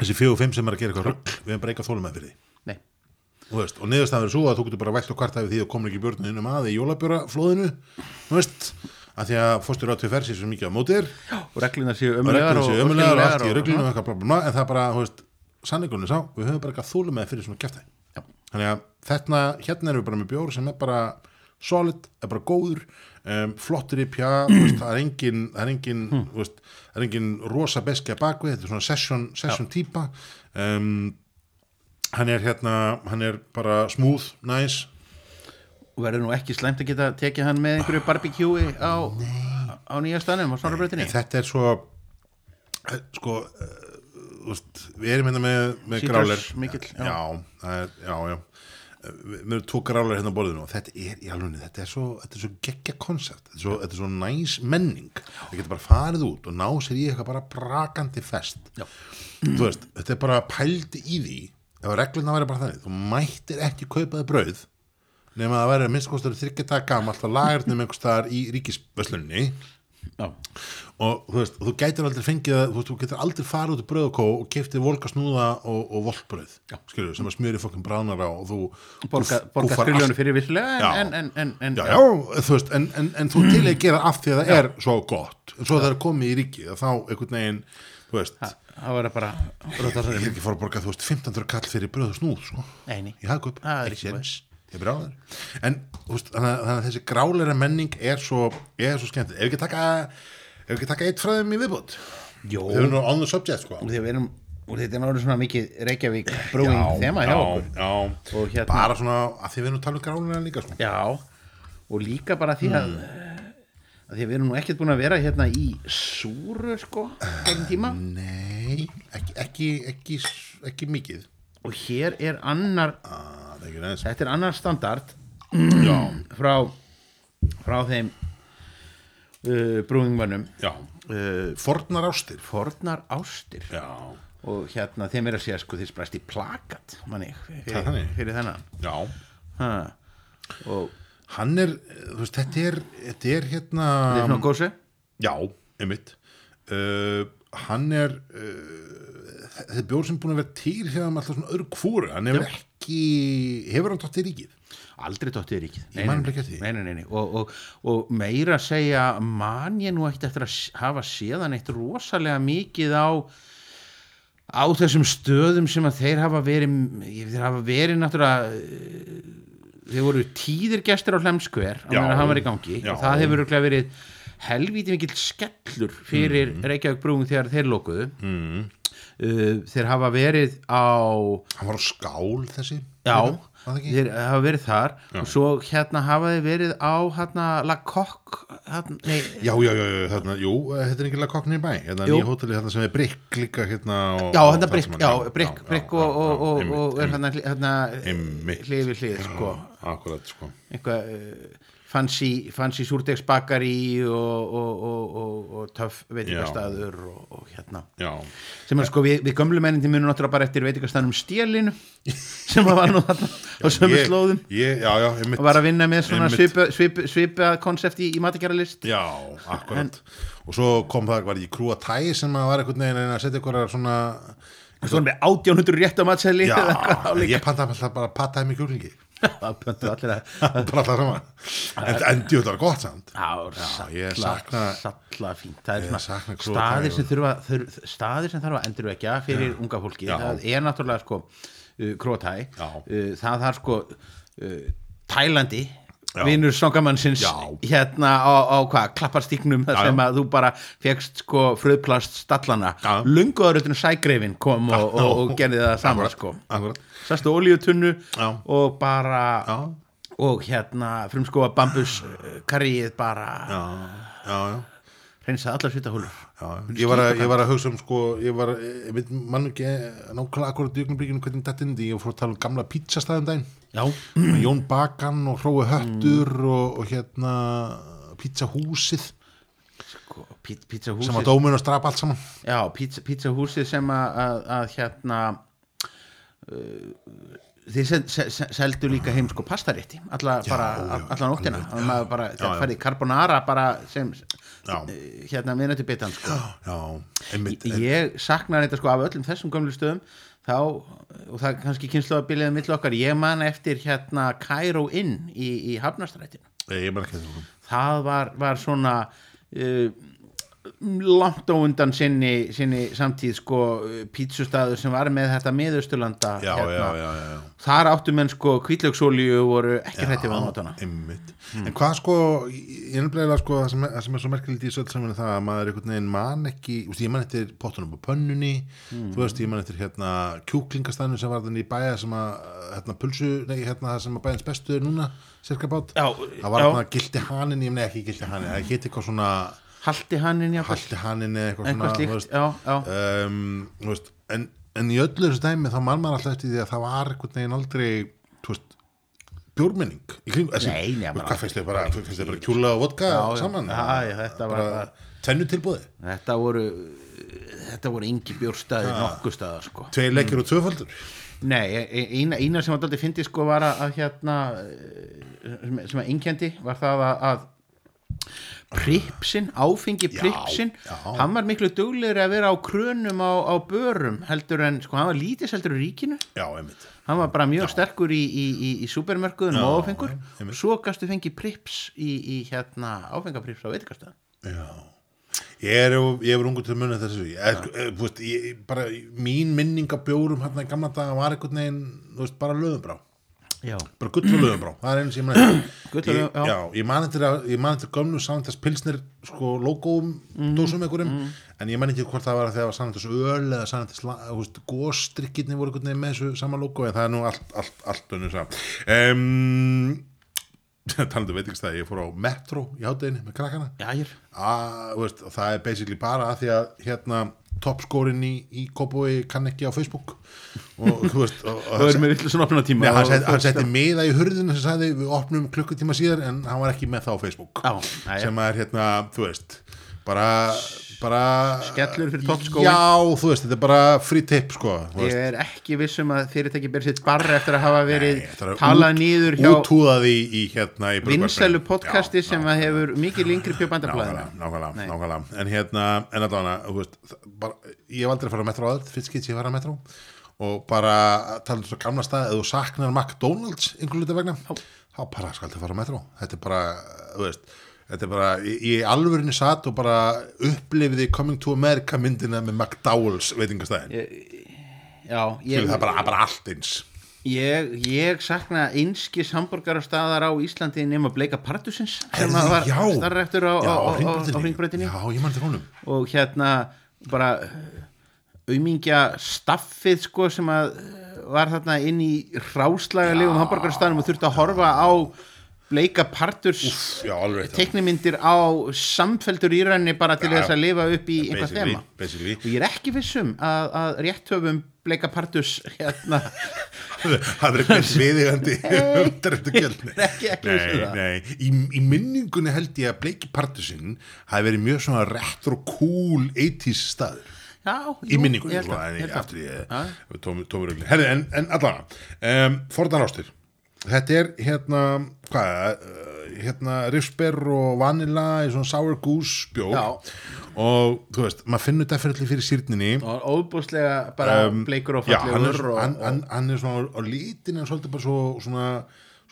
Þessi 45 sem er að gera eitthvað rugg við erum bara eitthvað þólum með fyrir því. Nei. Þú veist, og niðurstaðan verður svo að þú getur bara vægt og kvart af því að komin ekki björnum innum að í jólabjóraflóðinu þú veist, að því að fórstur á tvið fersi svo mikið á mótir og reglunar séu og ömulegar séu ömulegar og allt í og- reglunum og en það bara, þú veist, sannleikunni sá við höfum bara eitthvað þólum með fyrir svona Já. að þetta, hérna erum við bara með bjór sem er bara solid, er bara góður um, flottur í veist, það er engin, það er engin, Hmm. veist, það er engin rosa beskja bakvið, þetta er svona session, session típa. Um, hann er hérna, hann er bara smooth, nice. Og verður nú ekki slæmt að geta tekið hann með einhverju barbecue á, á nýja stanum á Snorrabrautinni þetta er svo eh, sko eh, veist, við erum hérna með, með mikill, já. já, já, já Erum tvo gráler hérna á borðinu og þetta er í alveg, þetta er svo, svo geggja koncept, þetta er svo, þetta er svo næs menning, það getur bara farið út og ná sér í eitthvað bara brakandi fest. Já. þú veist, þetta er bara pældi í því, ef regluna væri bara þannig, þú mættir ekki kaupaði brauð nema að það væri minnst kostur þryggjata gamalt að lagarnum einhvers staðar í ríkisvöslunni já, og þú veist, þú gætir aldrei fengið þú veist, þú getur aldrei farið út í bröðukó og keftið volka snúða og, og volkbröð skilur, sem að smjöri fokkin bránar á og þú borga, gúff- borga allt- fyrir vissulega Já. en, en, en, en, já, já, þú veist, en, þú til að gera af því að það er svo gott. En svo það er komið í ríkið þá einhvern veginn, þú veist það verður bara ég er ekki fór að borga, þú veist, 15 kall fyrir bröð og snúð, sko. Nei, nei. í er ekki séns ég er bráður en veist, þannig, að- þannig að þessi gráleira menning er svo, er svo skemmt ef ekki taka ef ekki taka eitt þeim í viðbútt. Við höfum nú on the subject, sko. Og að við þetta er náttúrulega svona mikið Reykjavík brewing þema hjá já, okkur. hérna- bara svona að því við erum talað um gránina líka sko. Já, og líka bara því að, að því að við erum nú ekkert búin að vera hérna í súru sko, hvernig tíma. Nei, ekki, ekki, ekki, ekki mikið. Og hér er annar ah, er þetta er annar standard já, frá frá þeim uh, brúingmönnum já, uh, fornar ástir. Fornar ástir. Já, og hérna þeim er að segja sko þið spræst í plakat manni, er fyrir, fyrir þennan. Já. Ha. og hann er, þú veist, þetta er þetta er hérna þetta er svona gósi já, einmitt. Uh, hann er uh, þetta er bjór sem búin að vera til hérna með alltaf svona öðru kvúru hann hefur ekki, hefur hann tótt í ríkið aldrei dóttið ríkið Ég man ekki eftir því. nei, nei, nei, nei. Og, og, og meira að segja man ég nú ekkert eftir að hafa séðan eitt rosalega mikið á á þessum stöðum sem að þeir hafa verið þeir hafa verið náttúrulega eh, þeir voru tíðir gestir á Hlemskver á meðan hann var í gangi Já. og það hefur verið helvíti mikill skellur fyrir mm. Reykjavík brúum þegar þeir lokuðu. Mm. uh, þeir hafa verið á hann var á skál þessi? Já, þeir hafa verið þar og svo hérna hafa þeir verið á hérna La Coque hérna, Já, já, já, já, þarna, jú, þetta er ekki lega kokkni í bæ, hérna nýja hóteli hérna sem er brikk líka hérna og, já, hérna sem já, já, já, og, já, og, já, og, er hérna, hérna hlið við hlið, sko Akkurat, sko. Eitthvað uh, fancy, fancy súrdegsbakari og, og, og, og, og töff veitingastæður og, og hérna. Já, sem er sko við, við gömlu menninti munum náttúrulega bara eftir veitingastæðnum stélinu sem var nú þarna á sömu ég, slóðum. ég, Já, já, einmitt. Og var að vinna með svona svipa, svipa, svipa konsept í, í matakjara-list Já, akkurat. Og svo kom það, var ekki krúa tæ sem að var einhvern veginn að setja ykkur svona Svo erum við 1800 rétt á matseli Já, ég pantaði alltaf bara pataði mig kjúlingi Það pöntu allir að bara alltaf sama. En, en djú, það var gott samt. Ég sakna- er staðir sem þurfa þur, staðir sem þarf að endurvekja fyrir unga fólki það er náttúrulega sko uh, krótæ Já. uh, það þarf sko uh, Tælandi Já. vinur songamannsins hérna á, á hvað, klapparstíknum Já, sem að þú bara fegst sko fröðplast stallana. Já. lunguðarutinu sægreifin kom og, og, og gerði það saman sko. sastu olíutunnu Já. og bara Já, og hérna frumskóa bambus karrið bara já, já, já hreinsa allar svitahólur ég ég var að hugsa um sko, ég var, ég veit mann ekki nákvæmlega akkurat í augnablikinu hvernig þetta indi, ég fór að tala um gamla pizzastæðum já, Jón Bakan og Hrói Höttur og, og hérna pizzahúsið. Sko, pí- sem pizzahúsið að dómun og strapa allt saman. Já, pizza, pizzahúsið sem að, að, að hérna uh, þið se- se- se- seldu líka heim sko pastarétti alla, alla nóttina. já. færði carbonara bara sem eh, hérna minnati bitan sko. Já, einmitt ég saknar þetta sko af öllum þessum gömlu stöðum þá, og það er kannski kynslu að byrjaði mill okkar, ég man eftir hérna Cairo Inn í, í Hafnastrætinu Ég, ég man ekki þetta það var, var svona uh, langt á undan sinni, sinni samtíð sko pítsustaður sem var með þetta miðausturlanda Já, já, já, já, já. þar áttu menn sko kvítlöksolíu voru ekki hrætti við notana Einmitt. En hvað sko, ég er nefnilega sko það sem, er- sem er svo merkilegt í þessu öll saman er það að maður einhvern veginn man ekki, þú veist, ég man eftir pottunum á pönnunni, þú veist, ég man eftir hérna kjúklingastæðinu sem var þannig í bæja sem að, hérna pulsu, nei, hérna það sem að bæjans bestu er núna, cirka bát. Já, það var hérna gildi hanin, ég meni ekki gildi hanin það svona haldi hann inn haldi hanin eða eitthvað svona eitthvað slíkt, veist, já, já. Um, veist, en, en í öllu þessu dæmi þá man maður alltaf eftir því að það var einhvern veginn aldrei veist, bjórmenning í kring, hvað finnst þið bara, bara kjúla og vodka Já, saman? Tvennu tilbúði, þetta voru þetta voru yngi bjórstaði nokkuð staðar sko. Tvei leikir og tvöfaldur? Nei, e- e- eina, eina sem daldið fyndi sko var að, að hérna sem, sem að einkendi var það að, að pripsin, áfengi Já, pripsin já. hann var miklu duglegri að vera á krönum á, á börum heldur en, sko, hann var lítið heldur í ríkinu. Já, hann var bara mjög sterkur í, í, í, í supermörkuðunum og áfengur. einmitt. svo gastu fengið prips í, í hérna áfengaprips á veitikastöðum já. Ég er, ég er ungu til að munna þessu ég, er, veist, ég, bara mín minning af bjórum hérna í gamla daga var þú veist, bara löðumbrá Já, bara gullfjöluðum brá, það er einu sem ég Gullfjörður, Ég- man eftir gömlu Sanandars pilsnir sko logoum Mhm, dósum einhverjum. en ég man ekki hvort það var að þegar var Sanandars öl eða Sanandars góstrikkirni voru með þessu sama logo en það er nú allt, allt, allt önnur sá um, talandi veit ekki stæði, ég fór á Metro í hátæðinni með krakkana. Veist, það er basically bara að því að hérna toppskórin í, í Kópói kann ekki á Facebook. Og þú veist Það er með villu svona opna tíma Nei, hann, hann setti miða í hurðinu sem sagði við opnum klukkutíma síðar en hann var ekki með það á Facebook. Já, sem er hérna, þú veist bara, bara Skellur fyrir toppskóinn. Já, þú veist, þetta er bara free tip sko, Ég er ekki vissum að fyrirtæki ber sitt barra eftir að hafa verið Nei, þetta er að talað út- nýður hjá útúðað í, í hérna vinsælu podcasti Já, sem að hefur mikið lengri pjöpandablaðina nákvæmlega, nákvæmlega, en hérna, en allavega, þú veist það- bara, ég hef aldrei farið á metro áður fyrst skitt ég farið á metro. Og bara tala um svo gamla stað, ef þú saknar McDonalds einhvern hluta vegna, þá bara skal það fara á metro, þetta er bara, þú veist þetta er bara, ég alvörinni satt og bara upplifiði Coming to America myndina með McDowell's veitingastæðin, Já, ég, það er bara, bara allt eins. Ég, ég sakna einskis hambúrgarastæðar á Íslandi nema bleika partusins sem var eftir á, á, á, á, hringbreytinni Já, ég mann til honum. Og hérna bara aumingja staffið sko sem að eh, var þarna inn í ráslagalegum hambúrgarastæðanum og þurfti að horfa á bleika parturs teknimyndir á samfeldur í rauninni bara til Já, þess að lifa upp í einhvað þema. og ég er ekki vissum að, að rétt höfum bleika parturs hérna það er eitthvað viðigandi undarendu gjölni Ekki- ekki viss um. Í, í minningunni held ég að Bleiki Partusinn hafi verið mjög svona retro cool 80s staður. Já, í minningunni sko, en rögli herri, en, en allavega um, Fordan ástir þetta er hérna hvað, uh, hérna rifsber og vanilla í svona sour goose bjór. Já. og þú veist, maður finnur definitely fyrir sýrninni. Og óbúslega bara bleikur og Um, Já, hann er, fallegur og, hann, hann, er svona á lítin en svolítið bara svo, svona,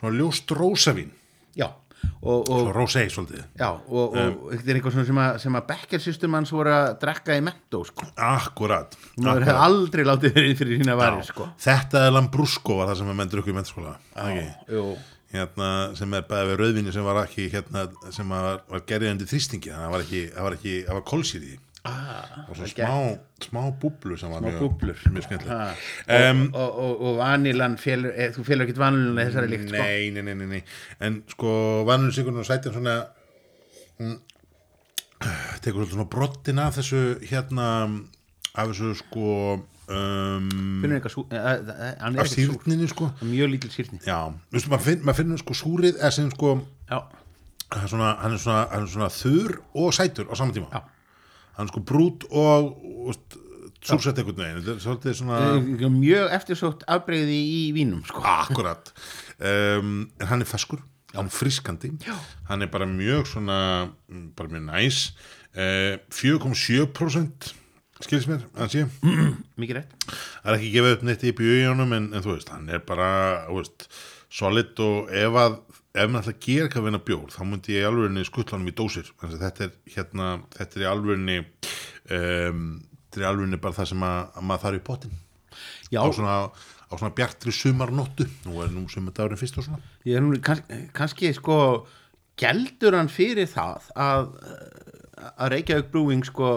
svona ljóst rósavín. Já, og, rósei svolítið já, og, Um, og þetta er svona sem að, að Becker system hans voru að drekka í mentó sko. akkurat, maður hefði aldrei látið þeirri fyrir sína varir sko. þetta er Lambrusco var það sem við menn drukku í mennskóla Jú. hérna, sem er bæði við rauðvinni sem var ekki hérna, sem var, var gerðið undir þrýstingi þannig að það var ekki, það var ekki, var kólsýri ah, og svona smá, smá búblu sem var Smá mjög, búblur. mjög skemmtileg ah, um, og, og, og, og vanilan félur, eh, þú félur ekkit vanilan þessari líkt sko. nei, nei, nei, nei, en sko vanur sigurinn og sætin svona mm, tekur svolítið svona brottin af þessu hérna af þessu sko um, finnur eitthvað sú, eh, eh, af ekkert sýrninni sko. Mjög lítil veist, maður finn, mað finnur sko súrið sem sko er svona, hann er svona, hann er svona þurr og sætur á sama tíma. Já. Hann sko brút og úst, súrsett einhvern veginn. Þetta er svolítið svona Eh, mjög eftirsótt afbreyði í vínum sko. akkurat. Um, en hann er feskur hann er friskandi Já. hann er bara mjög svona mm, bara mjög næs. Uh, 4,7% skilst mér að sé. Mikið rétt. Það er ekki gefið upp neitt í bjöðjónum en, en þú veist, hann er bara veist, solid og ef að ef maður ætla að gera eitthvað að vinna bjór þá myndi ég í alvörinni skuttlanum í dósir. Þetta er hérna, þetta er í alvörinni um, þetta er í alvörinni bara það sem að, að maður þarf í pottin já, á svona, á svona bjartri sumarnóttu. Nú er nú sumardagurinn fyrst og svona. Ég er nú kannski, kannski sko geldur hann fyrir það að, að Reykjavík Brewing sko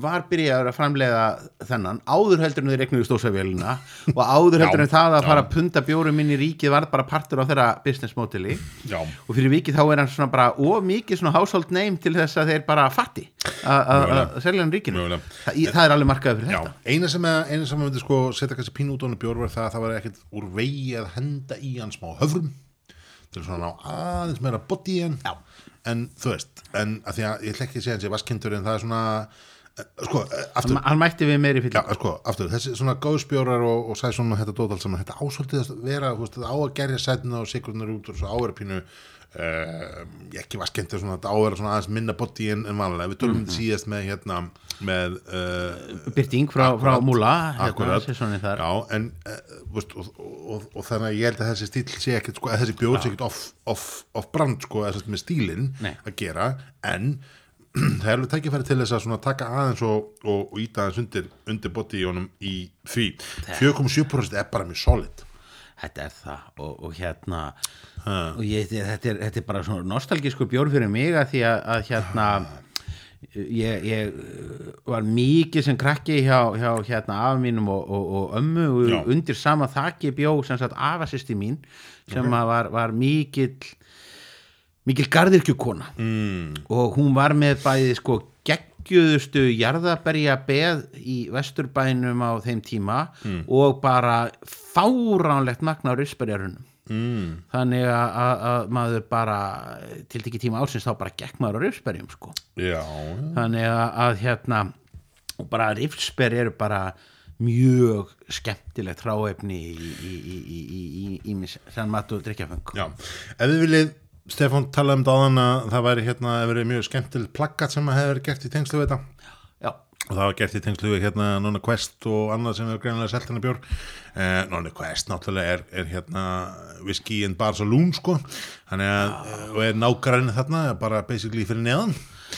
var byrjaður að framlega þennan áður heldur en þeir regnuðu stórsæfélina og áður heldur en það að fara að punta bjórum inn í ríkið var bara partur á þeirra business modeli já, og fyrir vikið þá er hann svona bara of mikið svona household name til þess að þeir bara fatti að- selja hann ríkinu Mögulega. Þa, í- það er alveg markaður fyrir já. þetta eina sem að, eina sem að myndi sko setja kannski pínu út á hann bjór var það að það var ekkert úr vegi að henda í hann smá höfrum til svona ná aðeins meira body Já. en þú veist, en að því að ég ætla ekki að segja hans ég vaskindur en það er svona sko, eh, aftur. hann, mætti við meiri fyrir Já, sko, aftur, þessi svona góðspjórar og, og sæði svona þetta dót allt saman, þetta ásvöldið að vera, þú veist, þetta á að gerja sætina og sigurnar út og svo áverða pínu uh, ekki var skemmt svona, þetta á að vera svona aðeins minna body en, en vanlega, við tölum mm síðast með hérna, með uh, byrting frá, frá Múla akkurat, hérna, þar. já, en uh, veist, og, og, og, og þannig að ég held að þessi stíl sé ekkert, sko, að þessi bjóð sé ekkert off, off, off brand, sko, að með stílinn að gera, en það er alveg tækifæri til þess að svona taka aðeins og, og, og íta aðeins undir, undir body í honum í því. 4,7% er bara mjög solid. Þetta er það og, og hérna og ég, þetta, er, þetta er bara svona nostalgísku bjór fyrir mig að því að, að hérna ég, ég var mikið sem krakki hjá, hjá hérna afa mínum og, og, og ömmu og Já. undir sama þakki bjó sem sagt afasisti mín sem að var, var mikill mikil garðirkjukona mm, og hún var með bæði sko geggjuðustu jarðaberja beð í vesturbænum á þeim tíma og bara fáránlegt magna á risberjarunum mm, þannig að, að, að maður bara til ekki tíma ásins þá bara gekk maður á rifsberjum sko. já, þannig að, hérna og bara rifsber eru bara mjög skemmtilegt hráefni í, í, í, í, í, í, í mis, sann mat og drikkjafeng já ef þið viljið Stefán talaði um dáðan að það væri hérna verið mjög skemmtilegt plaggat sem að hefur gert í tengslu við þetta. Já, og það var gert í tengslu við hérna Nonna Quest og annað sem hefur greinilega selt hennar bjór. Eh, Nonna Quest náttúrulega er, er hérna whisky and bar saloon sko. Þannig að, eh, og er nágræni þarna bara basically fyrir neðan.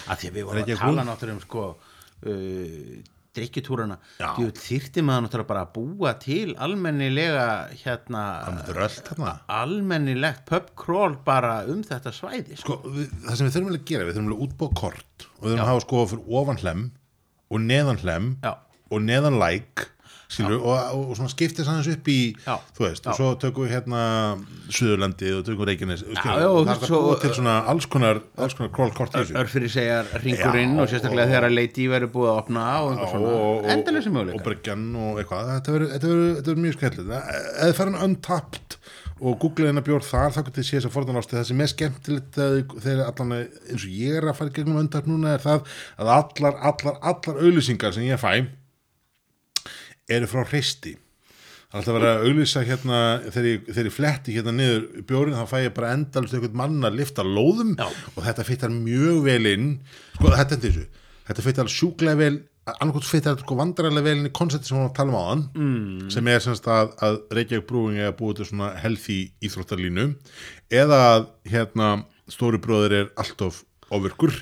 Að því að við vorum að tala náttúrulega um sko uh, drikkjutúrana því þyrfti maður náttúrulega bara að búa til almennilega hérna almennilegt pubcrawl bara um þetta svæði sko. sko, við, það sem við þurfum að gera, við þurfum að útbúa kort og við þurfum Já. að hafa sko fyrir ofan hlem og neðan hlem Já. og neðan læk skilur, og, og, og svona skiptist aðeins upp í Já. þú veist, Já. og svo tökum við hérna Suðurlandið og tökum við Reykjanes skilur, já, og það er svo- til svona alls konar alls konar królkort örfyrir segjar ringurinn Já, og sérstaklega þegar að leiti verður búið að opna og endalega sem og möguleika. bryggjan og eitthvað. Þetta verður- mjög skemmtilegt. Eða farin untapped og googlið hennar bjór þar þá getur þið séð þess að forðanásti það sem er skemmtilegt þegar allan eins og ég er að fara gegnum untapped núna er það að allar, allar, allar auðlýsingar sem ég fæ eru frá er alltaf að vera að auðlýsa hérna þegar ég, þegar ég fletti hérna niður bjórin þá fæ ég bara endalust einhvern mann að lifta lóðum Já. og þetta fittar mjög vel inn sko þetta er þessu, þetta fittar sjúklega vel, annarkot fittar sko vandræðilega vel inn í koncepti sem hún var að tala um áðan mm. sem er semst að, að Reykjavík brúing er að búið til svona healthy íþróttarlínu eða að hérna stóri bróðir er alltof ofurkur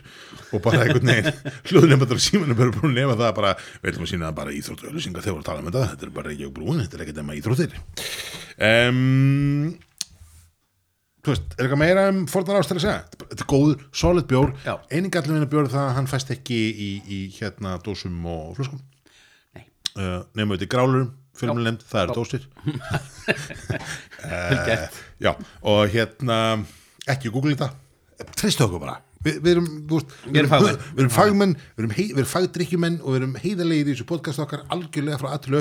og bara einhvern veginn hljóðnefndur og símanum eru búin að nefna það bara, við ætlum að sína það bara íþróttu öllusingar þegar voru að tala um þetta, þetta er bara Reykjavík brúin þetta er ekkert nema íþróttir. Um, þú veist, er eitthvað meira um forðan ástæður að segja? Þetta er góður, solid bjór. Einingallum vinna bjór það að hann fæst ekki í, í hérna dósum og flöskum. Nei. uh, nema þetta í grálurum fjölmjölemd, það eru dósir. Gert. já, og hérna ekki google þetta treystu okkur bara Vi, við erum, veist, Við erum fagmenn. við erum fagmenn, við erum, hei, við erum fagdrykkjumenn og við erum heiðarlegir í þessu podcast okkar algjörlega frá aðtölu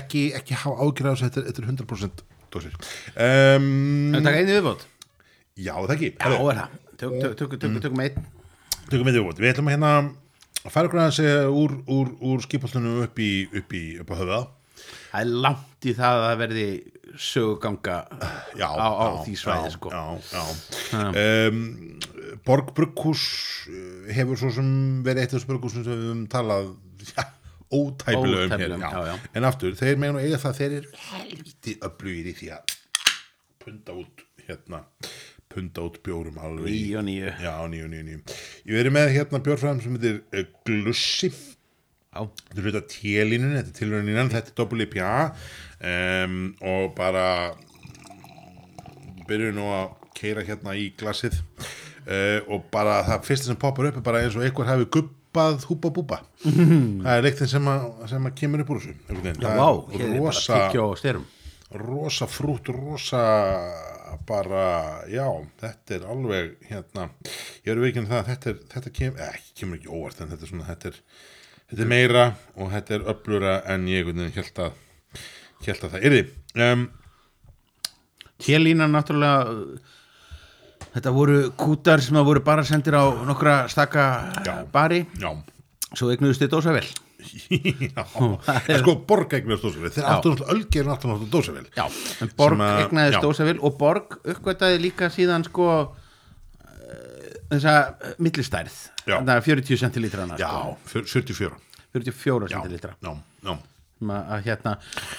ekki, ekki hafa ágjörð á þessu, þetta er- þetta er 100% dósir. Um, En taka einu viðbót Já, það ekki. Já, er það. Tök- Tökum tökum- tökum einn. Tökum við ætlum að hérna að fara okkur að segja úr, úr, úr skipastunum upp í, upp í, upp á höfða Það er langt í það að verði söguganga já, á, á já, því svæði sko. Um, Borg Brugghús uh, hefur svo sem verið eitt af brugghúsum sem við höfum talað ja, ótæpilega um hér en aftur, þeir megin og eiga það þeir eru helviti öflugir í því að punda út hérna punda út bjórum alveg í- Níu og níu. Já, nýju, nýju, nýju ég verið með hérna bjórfræðum sem heitir uh, Glussi. Já, Þetta er hluta télínun, þetta er tilhörninnan, þetta er doppel IPA um, og bara byrjuðu nú að keira hérna í glasið. Uh, og bara það fyrsta sem poppar upp er bara eins og einhver hafi gubbað húpa búba það er leiktin sem, sem að kemur upp úr þessu veginn. já, Það vá, er hér er bara rosa, tyggja og styrum rosa frút, rosa bara, já þetta er alveg hérna ég er veikin það, að þetta, þetta kem, eh, kemur ekki óvart en þetta er svona, þetta er þetta er meira og þetta er öflura en ég held að held að það er því um, Télínan náttúrulega Þetta voru kútar sem að voru bara sendir á nokkra stakka Já. bari. Já. Svo eignuðust þið dósavel Já, en sko Borg eignast dósavél þeir áttu náttúrulega áttu náttúrulega en Borg eignaðist dósavel og Borg uppgötaði líka síðan sko þessa uh, millistærð. Já. Þannig að 40 centilítrana Já, sko. fjör- 74 44 Já, centilítra já, já. Að, hérna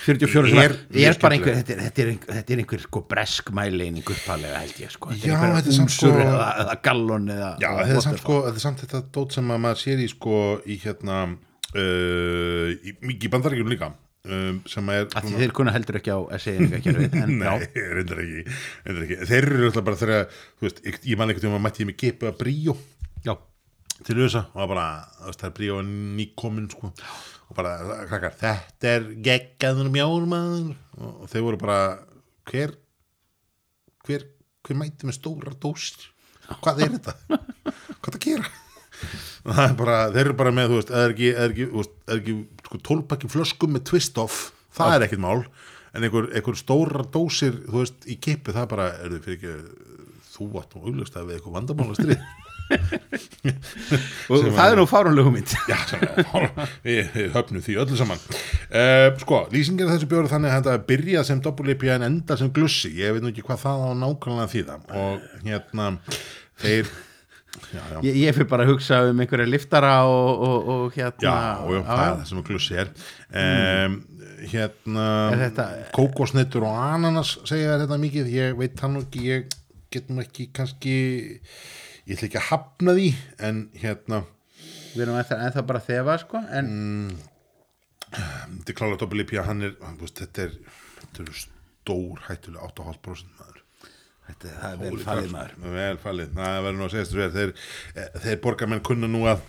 44 sem Er er bara einhver þetta er, þetta er, einhver, þetta er einhver sko bresk mæleining uppalega held ég sko. Já, einhver þetta er samt únsur sko- eða, eða gallon eða Já, þetta er samt sko, þetta er samt þetta dót sem að maður sér í sko í hérna uh, í, í bandaríkjum líka um, sem er að því þeir kunna heldur ekki á en Nei, reyndar ekki, ekki. Þeir eru alltaf bara þú veist, ég, man ekkert um að mætti ég mig gipa bríó. Já, til þessa og bara, það er bríó nýkomin sko. Og bara, krakkar, þetta er geggaður maður og, þeir voru bara hver hver, hver mæti með stórar dósir? Hvað er þetta? hvað er það að gera? Er bara, þeir eru bara með, þú veist, eða er ekki, er ekki, er ekki sko, tólpakki flöskum með twist off það er ekkert mál. En einhver, einhver stórar dósir, þú veist, í kipu það bara, er þau fyrir ekki þú átt og auglust að við eitthvað vandamála strið og það er nú fárunlegu mynd. Já, við, höfnum því öllu saman. Uh, Sko, lýsingin þessu bjóru þannig að þetta byrja sem doppelipja en enda sem glussi ég veit nú ekki hvað það á nákvæmlega þýða. Og hérna þeir já, já, ég, ég fyrir bara að hugsa um einhverja liftara og, og, og hérna. Já, og já, það er það sem glussi er. Um, hérna þetta- kókosnettur og ananas segja þetta mikið, ég veit það nú ekki ég get nú ekki kannski ég ætla ekki að hafna því en hérna. Við erum ennþá, bara þefa sko en þetta er klálega doppelipja hann er, hann, veist, þetta er þetta er stór hættulega 8,5% maður þetta það er vel fallið maður. Vel fallið, það verður nú að segja þessu þeir, eh, þeir borgarmenn kunna nú að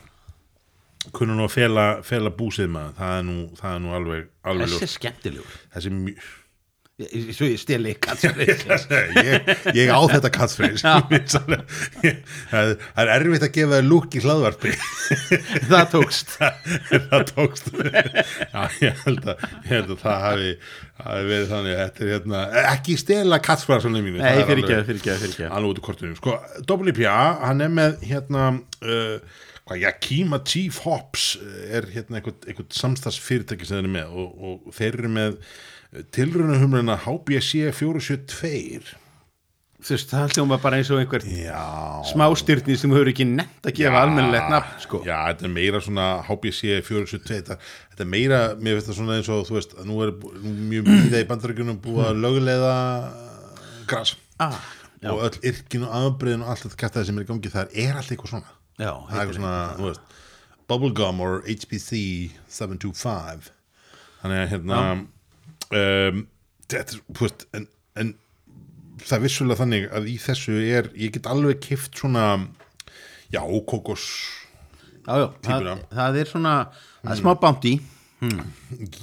kunna nú að fela, fela búsið maður, það er nú, það er nú alveg, alveg þessi er skemmtilegur. Þessi mjög svo ég steli katsfrið ég, ég á þetta katsfrið það er erfitt að gefa lúk í hlaðvarpi. Það tókst. Það tókst. Já, ég, held að, ég held að það hafi, hafi verið þannig. Þetta er hérna, ekki stela katsfræðsvonum mínu nei, fyrir ekki, fyrir ekki, fyrir ekki alveg út í kortunum sko, WPA, hann er með hérna uh, hvað, Yakima Chief Hops er hérna einhvern samstagsfyrirtæki sem þeir eru með og, og þeir eru með tilrunahumluna HBC 472 þú veist, það hljóma bara eins og einhver já. smástyrni sem hefur ekki nefnt að gefa almennilegt nafn sko. Já, þetta er meira svona HBC 472 þetta, þetta er meira, mér finnst það svona eins og þú veist, nú er nú mjög mjög í bandaríkjunum búið að lögulega gras. Ah, já, og öll yrkin og afbreyðin og allt þetta kæftæði sem er í gangi þar er allt eitthvað svona. Já, það er eitthvað svona, þú veist Bubblegum or HPC 725 þannig að hérna um, þetta er, veist en, en það er vissulega þannig að í þessu er, ég get alveg kift svona já, kókos já, já það, það er svona það er smá bándi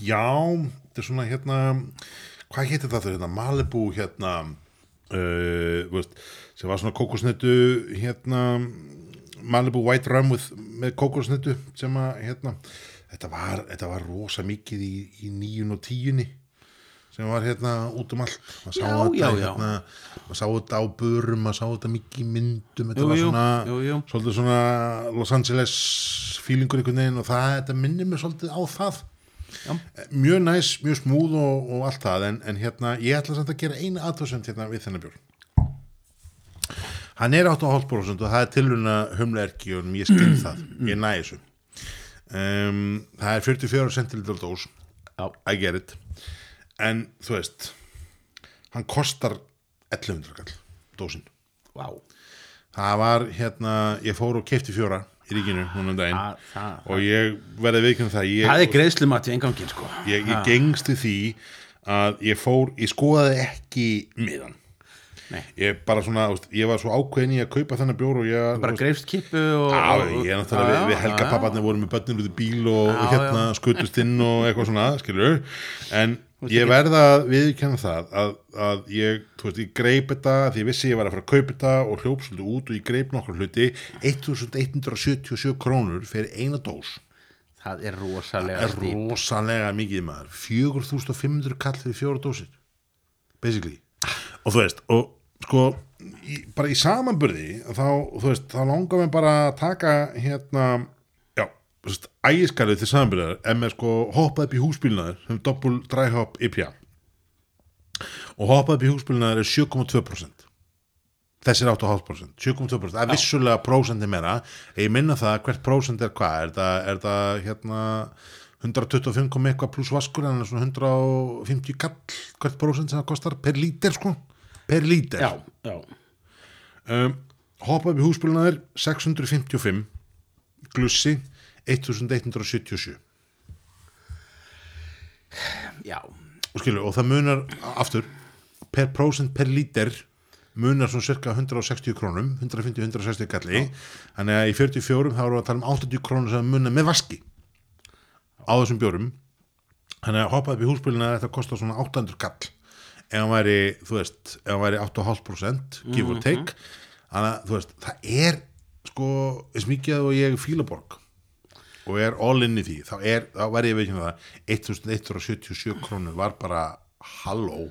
já, þetta er svona hérna hvað heitir það þau, hérna, Malibu hérna uh, veist, sem var svona kókosnetu hérna Malibu White Rum with, með kókosnetu sem að hérna þetta var, þetta var rosa mikið í, í níun og tíunni sem var hérna út um allt. Maður sá Já, þetta já, hérna maður sá þetta á börum, maður sá þetta mikið myndum þetta Jú, var svona jú, jú. svona Los Angeles feelingur einhvern veginn og það, þetta minnir mér svolítið á það. Já. mjög næs, mjög smúð og, og allt það en, en hérna, ég ætla samt að gera eina aðtöðsend hérna við þennan bjór. Hann er 8,5% og það er tilruna humlerki og ég skil það, ég næ þessu. Um, það er 44 centilitrar dós. I get it en þú veist hann kostar 1100 kall dósin. Vá. Það var hérna, ég fór og kefti fjóra í ríkinu núna um daginn. Það, það, og ég verði viðkynna það ég, það er greiðslumat í engangin sko. Ég, ég Ha, gengst við því að ég fór, ég skoðaði ekki miðan Nei. ég bara svona, ég var svo ákveðin í að kaupa þennan bjór og ég bara greifst kippu og, og, ég er náttúrulega, við, við helga papparnir vorum með börnir út í bíl og, og Já, hérna skutust inn og eitthvað svona, skilur en ég verða að viðkjanna það að, að ég, þú veist, ég greip þetta því ég vissi ég var að fara að kaupa þetta og hljóp svolítið út og ég greip nokkur hluti. 1177 krónur fyrir eina dós. Það er það rosalega er stíp rosalega mikið maður. 4500 kall fyrir fjóra dósir basically. Og þú veist, og sko í, bara í samanburði þá, þú veist, þá langar við bara að taka hérna ægiskalið til samanburðar en með sko hoppað upp í húsbílnaður sem doppul dræhopp IPA og hoppað upp í húsbílnaður er 7,2% þessir 8,5% 7,2% það er vissulega prósenti meira. Ég minna það hvert prósent er hvað? Er það, er það hérna 125 kom eitthvað pluss vaskur en svona 150 kall hvert prósent sem það kostar per lítir sko? Per lítir. Já, já, um, hoppa upp í húsbílunaður 655 glussi 1177 já, og skilu, og það munar aftur per prósent per lítir munar svona cirka 160 krónum 150-160 kalli þannig að í 44 þá við að tala um 80 krónur sem munar með vaski á þessum bjórum. Þannig að hoppa upp í húsbílina þetta kostar svona 800 kall ef hann væri, þú veist, ef hann væri 8,5% give or take. Þannig að þú veist, það er sko, eins mikið og ég fílaborg og er all in í því þá, er, þá verði ég veikinn það 1177 krónur var bara halló,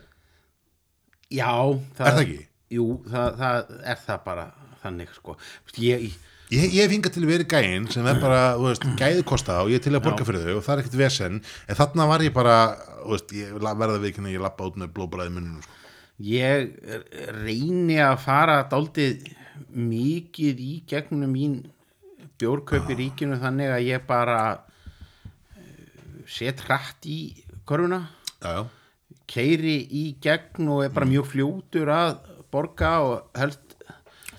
já er það ekki? jú, það, það er það bara þannig sko ég, Ég, ég hef hingað til að vera gæinn sem er bara, þú veist, gæði kosta og ég er til að borga fyrir þau og það er ekkert vesen en þarna var ég bara, þú veist, ég la- verða við ekki ég lappa út með blóbræði munnum sko. ég reyni að fara daldið mikið í gegnum mín bjórkaup í ríkinu þannig að ég bara eh, set hratt í korfuna Já, já, keiri í gegn og er bara mjög fljótur að borga og helst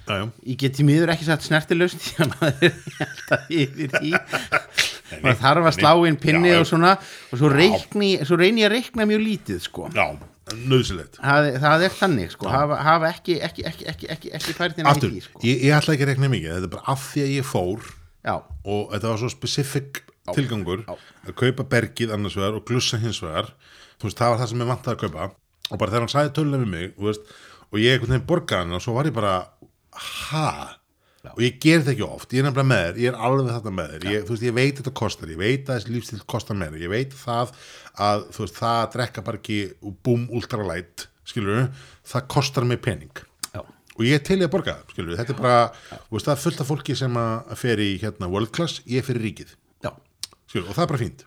já, ég geti miður ekki satt snertilust því að maður er í maður þarf að slá inn pinni og svona og svo, reikni, svo reyni ég að reikna mjög lítið sko. Já, nöðsilegt það, það er þannig sko. Hafa, hafa ekki, ekki, ekki, ekki, ekki, ekki færðina í Aftur, því sko. ég, ég ætla ekki að rekna mikið. Þetta er bara af því að ég fór já, og þetta var svo specific tilgangur já. að kaupa bergið annars vegar og glussa hins vegar. Þú veist, það var það sem ég vantaði að kaupa. Og bara þegar hann sagði tölulega við mig veist, og ég einhvern veginn borgaði hann og svo var ég bara ha? og ég ger þetta ekki oft, ég er nefnilega með þér. Ég er alveg þetta með þér, ég, veist, ég veit þetta kostar. Ég veit að þessi lífstil kostar meira. Ég veit það að, veist, það að drekka bara ekki búm ultralight skilur það kostar mig pening. Já, og ég er til í að borga það, skilur þetta er bara, veist, það er fullt af fólki sem að fer í hérna world class, ég fer í ríkið. Já. Skilur, og það er bara fínt.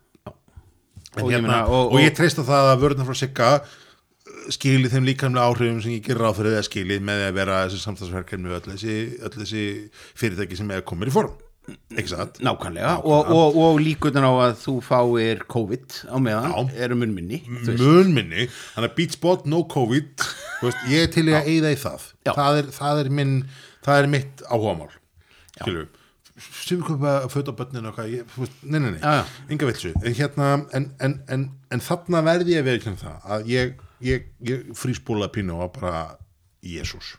Og hérna, meina, og, og- ég treyst á það að vörðna frá Sigga uh, skili þeim líkamlega áhrifum sem ég gerir á fyrir það skili með að vera þessi samstagsverkefni við öll þessi, öll þessi fyrirtæki sem er komin í form. Ekki satt? nákvæmlega og, og, og líkutan á að þú fáir COVID á meðan Já. eru munminni þú veist. mun minni, þannig að beat spot no COVID, veist, ég er til í að eyða í það, það er, það er minn það er mitt áhugamál skilur sem við köpa að föta á börninu og hvað, ég, þú veist, nei, nei, nei. Já, já. enga vilsu, en hérna en, en, en, en þarna verði ég að veikna það að ég, ég, ég fríspúla pínu og var bara Jésús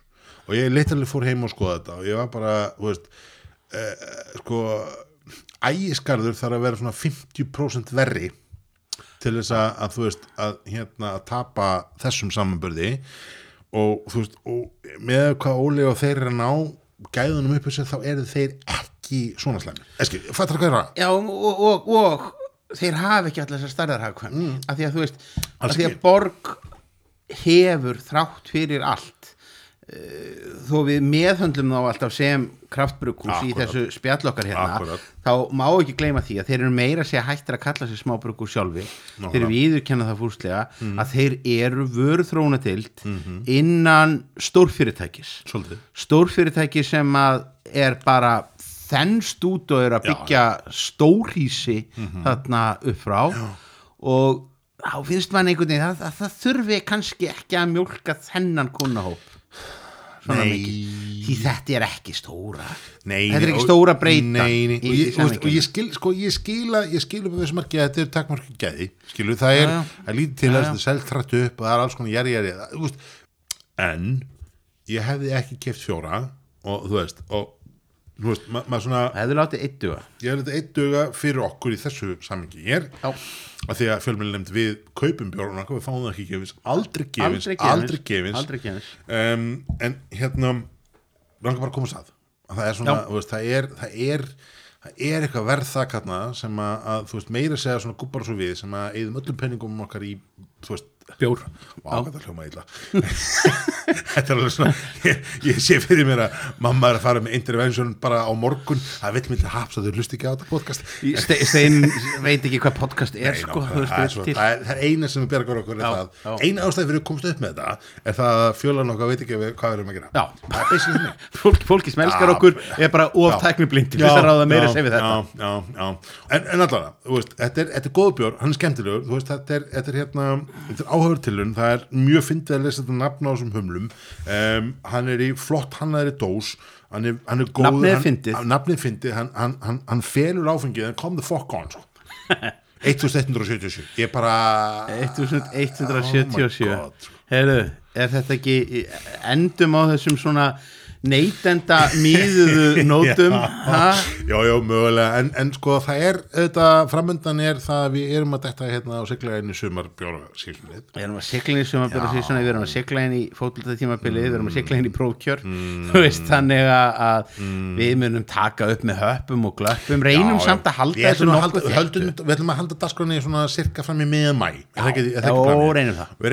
og ég leitarlega fór heim og skoða þetta og ég var bara, þú veist eh, sko ægiskarður þarf að vera svona 50% verri til þess að, að þú veist að hérna að tapa þessum samanbörði og þú veist og með hvað og þeir eru að ná gæðunum upp þessu þá eru þeir ekki svona slæmi Eski, fattar hvað er það? Já, og, og, og þeir hafa ekki allir þessar starðarhagkvæm mm. af því að þú veist, af Alls því að borg hefur þrátt fyrir allt uh, þó við meðhöndlum þá alltaf sem kraftbrukus í Akkúrat. þessu spjallokkar hérna Akkúrat. þá má ekki gleyma því að þeir eru meira segja hættir að kalla sér smábrukus sjálfi Nákvæmlega. þeir viðurkenna það fúslega Mm. að þeir eru vöruþróunatild Mhm. innan stórfyrirtækis Svolítið stórfyrirtæki sem að er bara þennst út og er að Já, byggja stórhísi Mhm. þarna upp frá. Og þá finnst mann einhvern veginn að, að það þurfi kannski ekki að mjólka þennan kunnahóp svona mikið. Því þetta er ekki stóra. Nei, þetta er ekki stóra breyta nei, nei, í, og, og, og ég skil sko, ég skila ég skil upp þessu marki að þetta er takkmarki gæði skilu, það er, Já, já. er lítið til Já, að já. þetta er selt hrætt upp og það er alls konar jæri jæri en ég hefði ekki keft fjóra og þú veist, og þú veist, ma maður svona hefðu látið eitt duga. Ég er þetta eitt döga fyrir okkur í þessu samingi ég er, Já. að því að fjölmjölu nefnd við kaupum bjórn og við fáum það ekki gefins aldrei gefins, aldrei gefins, aldrei gefins, aldrei gefins. um, en hérna langar bara að koma að að það er svona, þú veist, það er það er, það er eitthvað verð það sem að, að, þú veist, meira segja svona gubbar svo við sem að eigðum öllum penningum okkar í, þú veist, bjór. Vá, hvað það hljóma illa. Þetta er alveg svona ég, ég sé fyrir mér að mamma er að fara með intervention bara á morgun. Það vill til haps að þau lust ekki á þetta podcast. Ste, Stein veit ekki hvað podcast er Nei, sko, veist, það, er svo, það, er, það er eina sem við bjargar okkur Já, eina ástæði fyrir að komast upp með þetta er það að fjölan okkar veit ekki hvað við erum að gera. Já. það er basically þannig. Fólk, fólki smelskar Já. okkur er bara of tækni blind til þess að ráða meira að segja við þetta. Já, já, já. En, en allavega, þetta er, þetta er góð bjór, hann er skemmtilegur. Þetta er, þetta er hérna er áhauður tilun, það er mjög fyndið að lesa þetta nafn á þessum humlum. Um, hann er í flott hannaðri dós. Hann er, hann er góð Nafnið fyndið. hann- fyndið, hann, hann, hann, hann felur áfengið. En kom the fuck on sko. 1177 ég bara 1177 Oh God. Heyrðu, er þetta ekki endum á þessum svona neytenda mýðuðu nótum ha? já, já, mögulega, en, en sko það er þetta, framöndan er það að við erum að detta hérna á sigla einu sumar bjóra sílnið Við erum að sigla inn í sumabili sísona, við erum að sigla inn í fótbolta tímabili, við erum að sigla inn í prókjör Mm. veist þannig að, að við munum taka upp með höppum og glöppum, reynum Já, samt að halda þessu nokkuð Við ætlum að halda dagskráni svona cirka fram í miðan mæ Er er planið?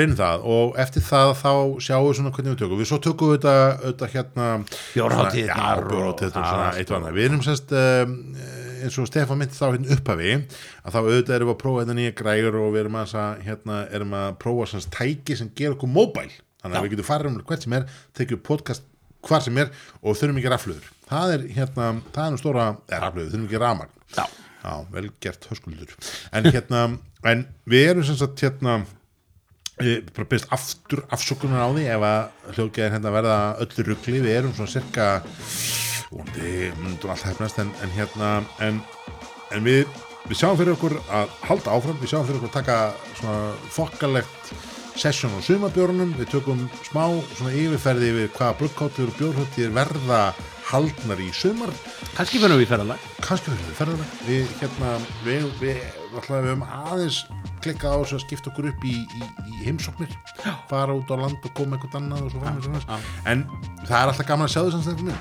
reynum það. Og eftir það þá sjáum við svona hvernig við tökum. Við svo tökum við þetta hérna Já, annað. Við erum sérst um, eins og Stefán myndi þá hérna upphafi að þá auðvitað erum við að prófa þetta nýja grægur og við erum að, hérna, erum að prófa sérst tæki sem ger okkur móbæl þannig að við getum farið um hvert sem er tekið podcast hvar sem er og þurfum ekki rafluður það er hérna, það er nú stóra rafluður, þurfum ekki ramagn Já. Já, vel gert höskuldur. En hérna, en við erum sem sagt hérna bara byrst aftur afsökunar á því ef að hljóðgæðin hérna verða öllu ruggli, við erum svona cirka vondi, myndum alltaf hefnast en, en hérna, en, en við við sjáum fyrir okkur að halda áfram. Við sjáum fyrir okkur að taka svona þokkalegt session á sumabjörnum við tökum smá svona yfirferði yfir hvaða bruggkáttur og bjórhóttir verða haldnar í sumar. Kannski fyrir við í ferðalag. Kannski verður við ferðarlega við hérna, við, við, við, við höfum aðeins klikkað á þessu að skipta okkur upp í, í, í heimsóknir. Fara út á land og koma eitthvað annað og svo framins framins en það er alltaf gaman að sjá þess að minn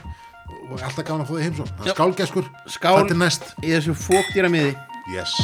og alltaf gaman að fá því heimsókn. Skálgeskur, Skál. þetta er næst. í þessu fóktýra miði yes